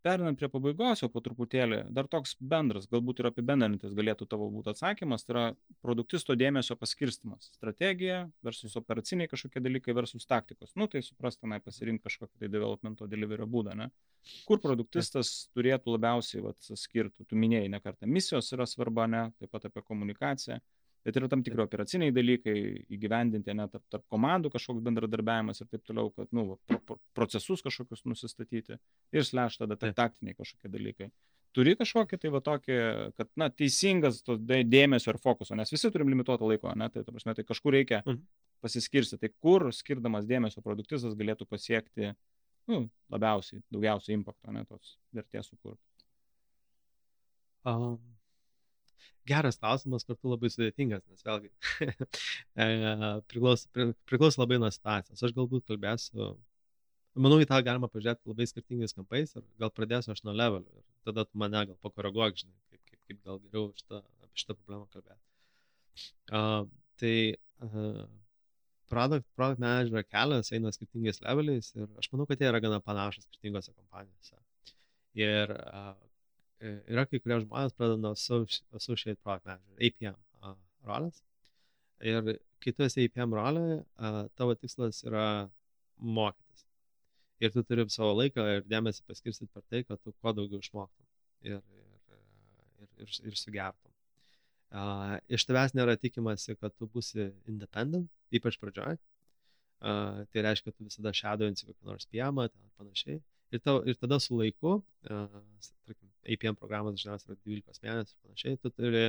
perinant prie pabaigos jau po truputėlį dar toks bendras galbūt ir apibendrinantis galėtų tavo būt atsakymas tai yra produktisto dėmesio paskirstymas strategija versus operaciniai kažkokie dalykai versus taktikos. Nu tai suprask tenai pasirinkt kažkokį tai developmento deliverio būdą ane kur produktistas turėtų labiausiai vat skirt tu minėjai ne kartą misijos yra svarba ane taip pat apie komunikaciją bet yra tam tikri operaciniai dalykai įgyvendinti, net tarp, tarp komandų kažkoks bendradarbiavimas ir taip toliau, kad, nu, pro, procesus kažkokius nusistatyti ir sleš tada tai taktiniai kažkokie dalykai. Turi kažkokį tai va tokį, kad, na, teisingas to dėmesio ir fokuso, nes visi turim limituotą laiko, ne, tai, ta prasme, tai kažkur reikia mhm. pasiskirsti, tai kur skirdamas dėmesio produktistas galėtų pasiekti, nu, labiausiai, daugiausiai impakto, ne, tos vertės sukurti. Um, geras klausimas, kartu labai sudėtingas, nes vėlgi e, priklauso, priklauso labai nuo situacijos. Aš galbūt kalbėsiu, manau, į tą galima pažiūrėti labai skirtingais kampais ir gal pradėsiu aš nuo levelio ir tada tu mane gal pakoreguok, žinai, kaip, kaip, kaip gal geriau šitą, apie šitą problemą kalbėti. Uh, tai uh, product, product manager kelias eina skirtingais leveliais ir aš manau, kad jie yra gana panašus skirtingose kompanijose. Ir uh, yra kai kurie žmonės pradeda nuo Associate Product Manager, APM uh, rolės. Ir kai tu esi APM rolė, uh, tavo tikslas yra mokytis. Ir tu turi savo laiką ir dėmesį paskirstyti per tai, kad tu kuo daugiau išmoktum ir, ir, ir, ir, ir sugertum. Uh, iš tavęs nėra tikimasi, kad tu būsi independent, ypač pradžioj. Uh, tai reiškia, kad tu visada shadowinsi kokį nors PM ar panašiai. Ir, tau, ir tada su laiku, uh, tarkim, APM programos dažniausiai yra 12 mėnesių ir panašiai, tu turi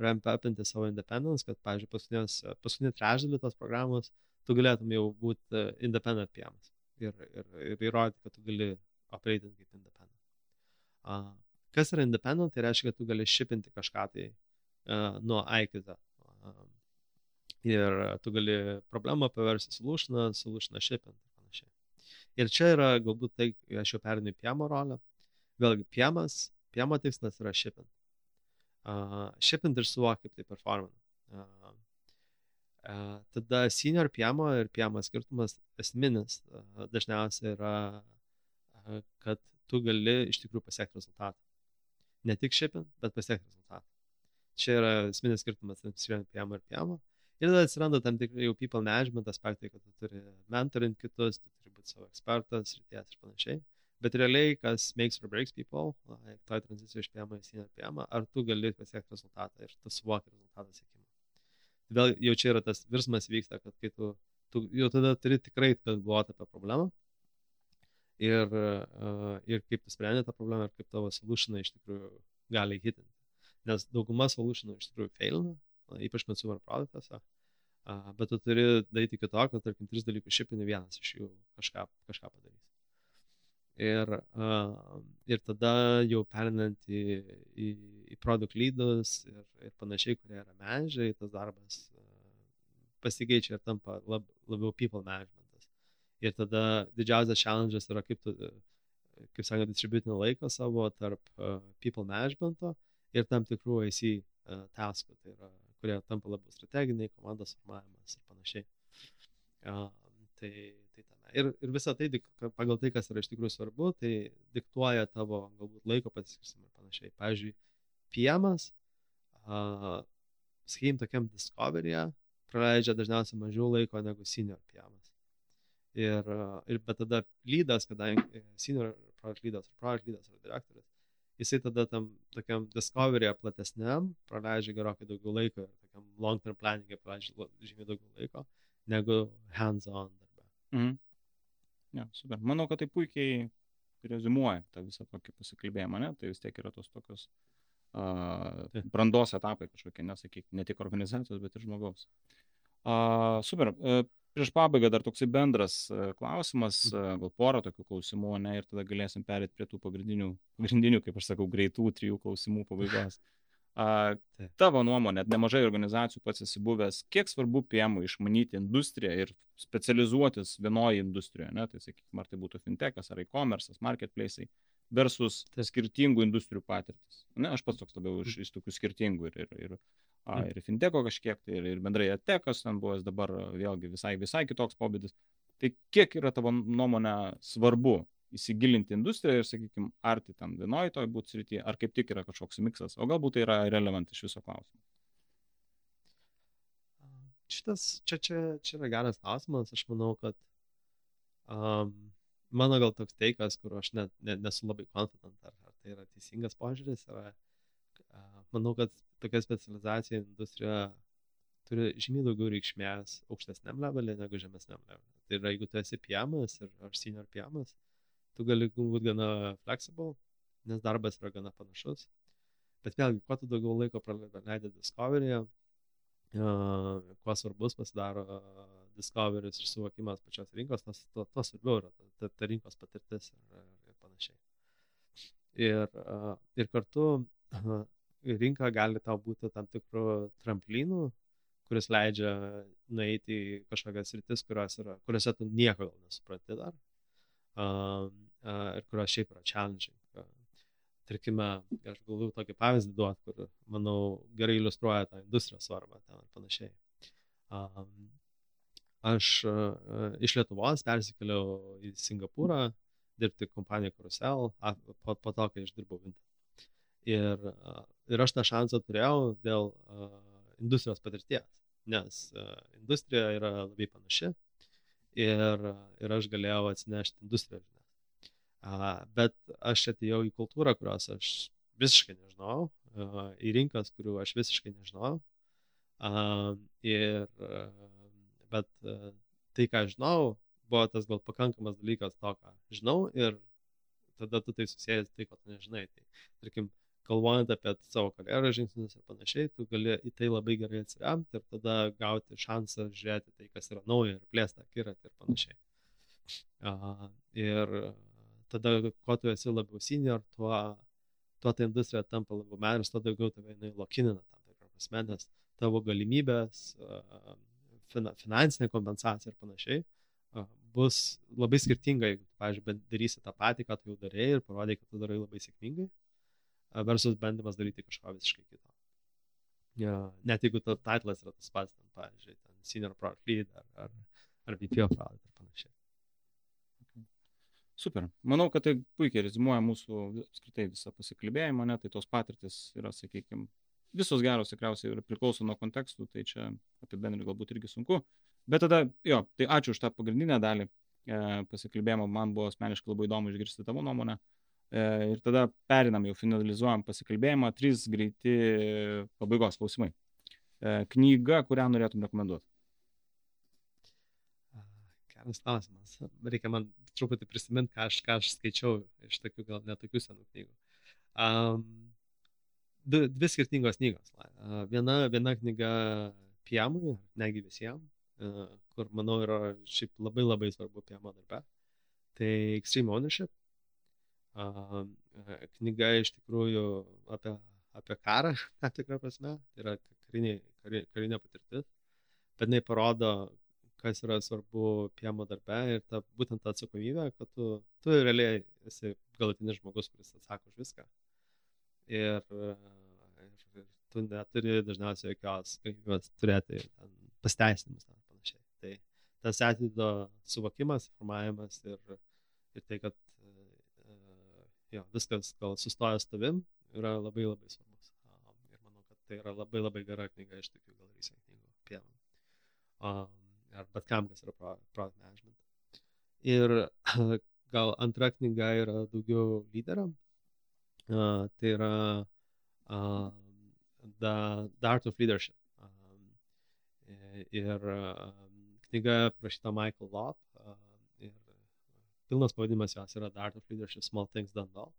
ramp upinti savo independence, kad, pavyzdžiui, paskutinį trečdalį tos programos tu galėtum jau būti independent PM ir, ir, ir įrodyti, kad tu gali operating kaip independent. Uh, kas yra independent, tai reiškia, kad tu gali šipinti kažką tai uh, nuo A iki Z. Uh, ir tu gali problemą paversti solutioną, solutioną šipinti ir panašiai. Ir čia yra galbūt tai, aš jau perinu į PM rolę, Vėlgi, piemas, piemo tikslas yra shipping. Uh, shipping ir suvok, kaip tai performina. Uh, uh, tada senior piemo ir piemo skirtumas esminis uh, dažniausiai yra, uh, kad tu gali iš tikrųjų pasiekti rezultatą. Ne tik shipping, bet pasiekti rezultatą. Čia yra esminis skirtumas tarp piemo ir piemo. Ir tada atsiranda tam tikri jau people management aspektai, kad tu turi mentorint kitus, tu turi būti savo ekspertas, ryties ir panašiai. Bet realiai, kas makes or breaks people, toj tranzicijų iš PM į senior PM, ar tu gali pasiekti rezultatą ir tu suvoki rezultatą siekimą. Vėl jau čia yra tas virsmas vyksta, kad kai tu, tu jau tada turi tikrai galvoti apie problemą ir, uh, ir kaip tu sprendi tą problemą ir kaip tavo solutionai iš tikrųjų gali hitinti. Nes dauguma solutionų iš tikrųjų failina, ypač consumer produktuose. Uh, bet tu turi daryti kitokio, tarkim, tris dalykus šipini, vienas iš jų kažką, kažką padarys. Ir, uh, ir tada jau perinant į, į, į produkt lydus ir, ir panašiai, kurie yra menžiai, tas darbas uh, pasikeičia ir tampa lab, labiau people managementas. Ir tada didžiausias challenge'as yra kaip tu, kaip sakant, distributinį laiką savo tarp uh, people managemento ir tam tikrų IC uh, taskų, tai yra, kurie tampa labiau strateginiai, komandos formavimas ir panašiai. Uh, tai, Ir, ir visą tai dik, pagal tai, kas yra iš tikrųjų svarbu, tai diktuoja tavo galbūt laiko pasiskirstimą ir panašiai. Pavyzdžiui, piemas, uh, sakykim, tokiam discoveryje praleidžia dažniausiai mažiau laiko negu senior piemas. Ir, uh, ir bet tada lydas, kadangi senior product lydas ar product lydas ar direktorius, jisai tada tam tokiam discoveryje platesniam praleidžia gerokai daugiau laiko ir tokiam long term planning'e praleidžia žymiai daugiau laiko negu hands-on darbe. Mhm. Ja, super. Manau, kad tai puikiai rezumuoja tą visą tokį pasikalbėjimą, ne? Tai vis tiek yra tos tokios uh, brandos etapai kažkokie, nesakyk, ne tik organizacijos, bet ir žmogaus. Uh, super. Uh, prieš pabaigą dar toksai bendras uh, klausimas, uh, gal porą tokių klausimų, ne, ir tada galėsim perėti prie tų pagrindinių, pagrindinių, kaip aš sakau, greitų trijų klausimų pabaigos. A, tavo nuomonė, nemažai organizacijų pats esi buvęs, kiek svarbu PM išmanyti industriją ir specializuotis vienoje industrijoje, ne? tai sakykime, ar tai būtų fintechas, ar e-commerce, marketplace'ai, versus Taip. skirtingų industrijų patirtis. Ne, aš pats toks labiau iš, iš tokių skirtingų ir, ir, ir, a, ir fintecho kažkiek, tai ir, ir bendrai atekas ten buvęs, dabar vėlgi visai, visai kitoks pobėdis. Tai kiek yra tavo nuomonė svarbu įsigilinti industriją ir, sakykime, ar tai ten vienoje toj būtų srityje, ar kaip tik yra kažkoks miksas, o galbūt tai yra relevant iš viso klausimo. Šitas, čia, čia, čia yra geras klausimas, aš manau, kad um, mano gal toks teikas, kur aš net, net nesu labai confident, ar, ar tai yra teisingas požiūris, yra, uh, manau, kad tokia specializacija industrijoje turi žymiai daugiau reikšmės aukštesniam levelį negu žemesniam levelį. Tai yra, jeigu tu esi piamas ir aš senior piamas, tu gali būti gana flexible, nes darbas yra gana panašus. Bet vėlgi, kuo tu daugiau laiko praleidai Discovery'e, uh, kuo svarbus pasidaro uh, Discovery'is ir suvokimas pačios rinkos, tas to, to svarbiau yra ta, ta, ta rinkos patirtis ir, ir panašiai. Ir, uh, ir kartu uh, rinka gali tau būti tam tikrų tramplinų, kuris leidžia nueiti į kažkokias rytis, kuriuose tu nieko gal nesupranti dar. Ir kurios šiaip yra challenging. Tarkime, aš galvoju tokį pavyzdį duoti, kur, manau, gerai iliustruoja tą industrijos svarbą ten ir panašiai. Aš iš Lietuvos persikėliau į Singapūrą dirbti kompaniją Carousel, po, po to, kai aš dirbau Vintą. Ir, ir aš tą šansą turėjau dėl industrijos patirties, nes industrija yra labai panaši ir, ir aš galėjau atsinešti industriją A, bet aš atėjau į kultūrą, kurios aš visiškai nežinau, a, į rinkas, kurių aš visiškai nežinau. A, ir, a, bet a, tai, ką žinau, buvo tas gal pakankamas dalykas to, ką žinau ir tada tu tai susijęs tai, ko tu nežinai. Tai, tarkim, galvojant apie savo karjeros žingsnius ir panašiai, tu gali į tai labai gerai atsiremti ir tada gauti šansą žiūrėti tai, kas yra nauja ir plėsti akiratį ir panašiai. Uh, ir tada kuo tu esi labiau senior, tuo, tuo ta industrija tampa labiau menas, tuo daugiau tave jinai lokinina tam tikrą prasme, nes tavo galimybės, finansinė kompensacija ir panašiai bus labai skirtinga, jeigu, pavyzdžiui, darysi tą patį, ką tu jau darėjai ir parodai, kad tu darai labai sėkmingai, versus bandymas daryti kažką visiškai kito. Ja, net jeigu to titlas yra tas pats, ten, pavyzdžiui, ten senior product lead ar, ar, ar VP of product ir panašiai. Super. Manau, kad tai puikiai rezumuoja mūsų apskritai visą pasikalbėjimą, ne, tai tos patirtis yra, sakykime, visos geros tikriausiai ir priklauso nuo kontekstų, tai čia apibendrinti galbūt irgi sunku. Bet tada, jo, tai ačiū už tą pagrindinę dalį e, pasikalbėjimo, man buvo asmeniškai labai įdomu išgirsti tavo nuomonę. E, ir tada perinam, jau finalizuojam pasikalbėjimą, trys greiti pabaigos klausimai. E, knyga, kurią norėtum rekomenduoti? Geras klausimas. Reikia man truputį prisiminti, ką aš, ką aš skaičiau iš tokių gal netokių senų knygų. Um, dvi, dvi skirtingos knygos. Uh, viena, viena knyga Piemui, negi visiems, uh, kur, manau, yra šiaip labai labai svarbu Piemo darbe. Tai Extreme Ownership. Uh, knyga iš tikrųjų apie, apie karą, tam tikrą prasme, tai yra karinė, karinė, karinė patirtis, bet jinai parodo, kas yra svarbu piemo darbe ir ta, būtent ta atsakomybė, kad tu, tu realiai esi galutinis žmogus, kuris atsako už viską. Ir, ir, ir tu neturi dažniausiai jokios galimybės turėti pasteisinimus ir panašiai. Tai, tas atlaido suvokimas, formavimas ir, ir tai, kad jo, viskas gal sustojęs tavim, yra labai labai svarbus. Ir manau, kad tai yra labai labai gera knyga iš tokių gal recent knygų apie, ar bet kam, kas yra product management. Ir gal antra knyga yra daugiau lyderiam. Uh, tai yra uh, the, the Art of Leadership. Um, ir uh, knyga prašyta Michael Lop. Pilnas pavadinimas jos yra The Art of Leadership Small Things Done Well.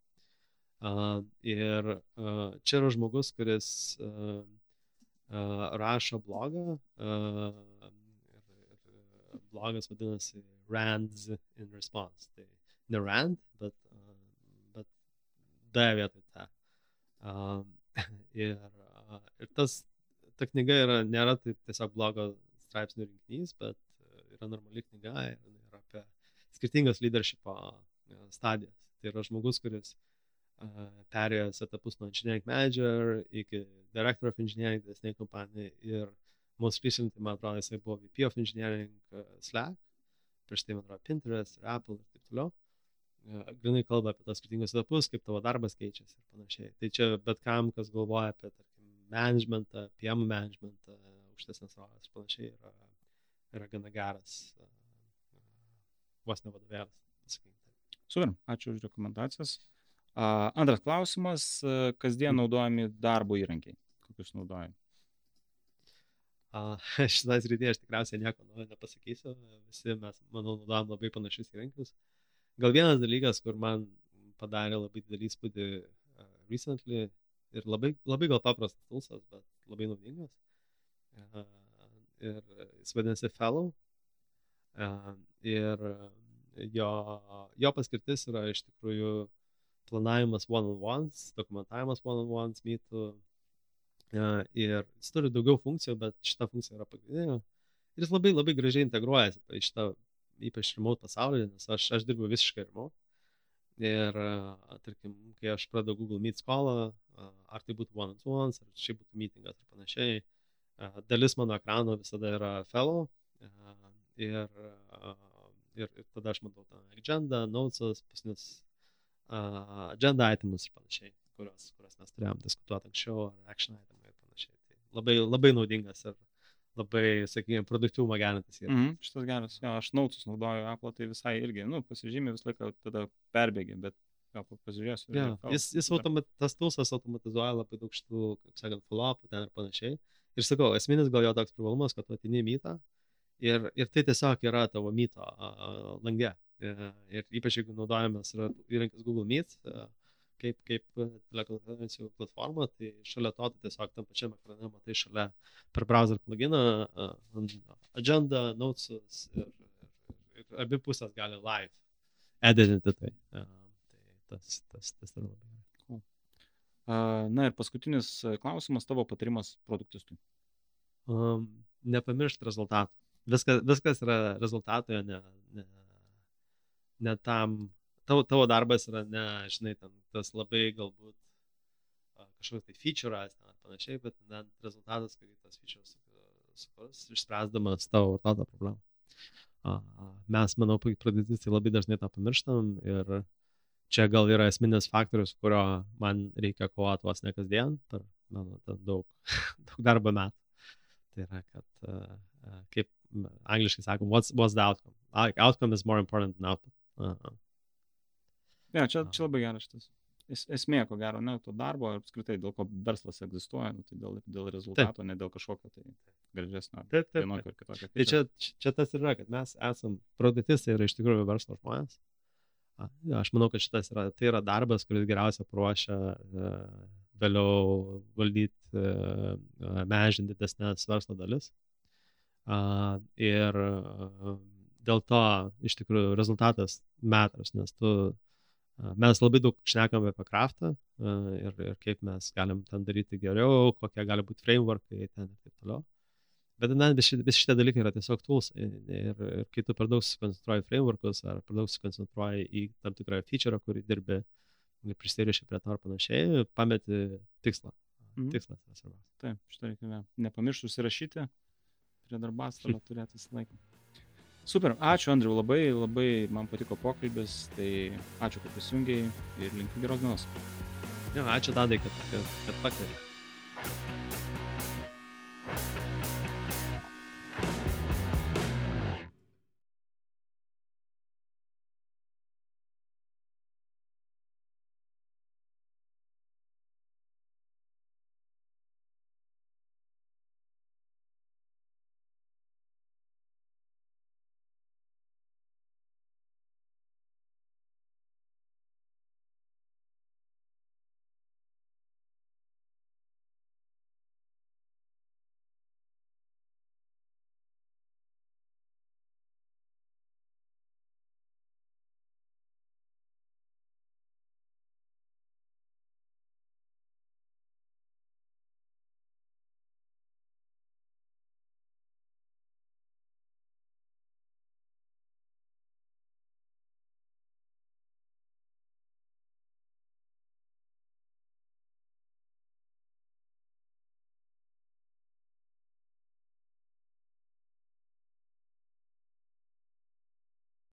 Uh, ir uh, čia yra žmogus, kuris uh, uh, rašo blogą. Uh, ir, ir blogas vadinasi Rands in Response. Tai ne Rand, bet, uh, bet D vietoj tą. Uh, ir, uh, ir tas, ta knyga yra, nėra tai tiesiog blogo straipsnių rinkinys, bet yra normali knyga ir skirtingas leadershipo stadijas. Tai yra žmogus, kuris uh, perėjęs etapus nuo engineering manager iki director of engineering didesnėje kompanijoje ir most recently, man atrodo, jisai buvo VP of engineering uh, Slack, prieš tai, man atrodo, Pinterest ir Apple ir taip toliau. Uh, grinai kalba apie tos skirtingus etapus, kaip tavo darbas keičiasi ir panašiai. Tai čia bet kam, kas galvoja apie, tarkim, managementą, PM managementą, aukštesnės rolės ir panašiai, yra yra gana geras vos ne vadovėlis. Super, ačiū už rekomendacijas. Uh, antras klausimas, uh, kasdien naudojami darbo įrankiai. Kokius naudojami? Uh, Šitas rytyje aš tikriausiai nieko naujo nepasakysiu. Visi mes, manau, naudojam labai panašius įrankius. Gal vienas dalykas, kur man padarė labai didelį įspūdį uh, recently ir labai, labai gal paprastas tulsas, bet labai naudingas. Uh, ir jis vadinasi Fellow. Ir jo, jo paskirtis yra iš tikrųjų planavimas one-on-ones, dokumentavimas one-on-ones mytų. Ir jis turi daugiau funkcijų, bet šita funkcija yra pagrindinė. Ir jis labai labai gražiai integruojasi į šitą, ypač remote pasaulį, nes aš, aš dirbu visiškai remote. Ir, tarkim, kai aš pradedu Google Meet skolą, ar tai būtų one-on-ones, ar šiaip būtų meetingas ir panašiai, dalis mano ekrano visada yra fellow ir, ir, ir tada aš matau tą agenda, notesas, pasnis agenda itemus ir panašiai, kurios, kurios mes turėjom diskutuoti anksčiau, ar action itemai ir panašiai. Tai labai, labai naudingas ir labai, sakykime, produktyvumą gerinantis. Mm -hmm, šitas geras, jo, aš nautus naudoju Apple, tai visai irgi, nu, pasižymė visą laiką, tada perbėgi, bet gal pasižiūrėsiu. Ja, jis, jis automat, tas tulsas automatizuoja labai daug šitų, kaip sakant, follow-up ten ir panašiai. Ir sakau, esminis gal jo toks privalumas, kad atini mytą ir, ir tai tiesiog yra tavo myto lange. Ir, ir ypač jeigu naudojamas yra įrankis Google Meet, kaip, kaip telekonferencijų platforma, tai šalia to tu tiesiog tam pačiam ekrane matai šalia per browser pluginą, agenda, notesus ir, ir, ir abi pusės gali live editinti tai. Tai tas, tas, tas yra labai Na ir paskutinis klausimas, tavo patarimas produktistui. Um, nepamiršti rezultatų. Viskas, viskas yra rezultatoje, ne, ne, ne tam. Tavo, tavo darbas yra ne, žinai, ten, tas labai galbūt kažkoks tai feature'as ar panašiai, bet net rezultatas, kurį tas feature'as sukurs, išspręsdamas tavo vartotojo problemą. Mes, manau, produktistai labai dažnai tą pamirštam ir čia gal yra esminis faktorius, kurio man reikia kovoti vos ne kasdien per mano daug, daug darbo metų. Tai yra, kad kaip angliškai sakom, what's, what's the outcome? Outcome is more important than output. Uh -huh. Ja, čia, čia labai geras šitas. Es, esmė, ko gero, ne to darbo, apskritai, dėl ko verslas egzistuoja, nu, tai dėl, dėl rezultato, taip. ne dėl kažkokio tai gražesnio. Taip, taip. taip. Tai čia, čia tas yra, kad mes esam produktistai ir iš tikrųjų verslo žmonės. Aš manau, kad šitas yra, tai yra darbas, kuris geriausia paruošia e, vėliau valdyti, e, mežinti didesnės verslo dalis. Ir dėl to iš tikrųjų rezultatas metras, nes tu, mes labai daug šnekam apie kraftą ir, ir kaip mes galim ten daryti geriau, kokie gali būti frameworkai ten ir taip toliau. Bet na, visi, visi šitie dalykai yra tiesiog tools. Ir, ir kai tu per daug susikoncentruoji frameworkus ar per daug susikoncentruoji į tam tikrą feature, kurį dirbi, prisiriši prie to ar panašiai, pameti tikslą. Mm. Tikslas yra svarbiausia. Taip, šitą reikia nepamiršti užsirašyti prie darbas, tada turėti visą laiką. Super, ačiū Andriu, labai, labai man patiko pokalbis, tai ačiū, kad prisijungiai ir linkiu geros dienos. Jo, ačiū Tadai, kad, kad, kad pakvietei.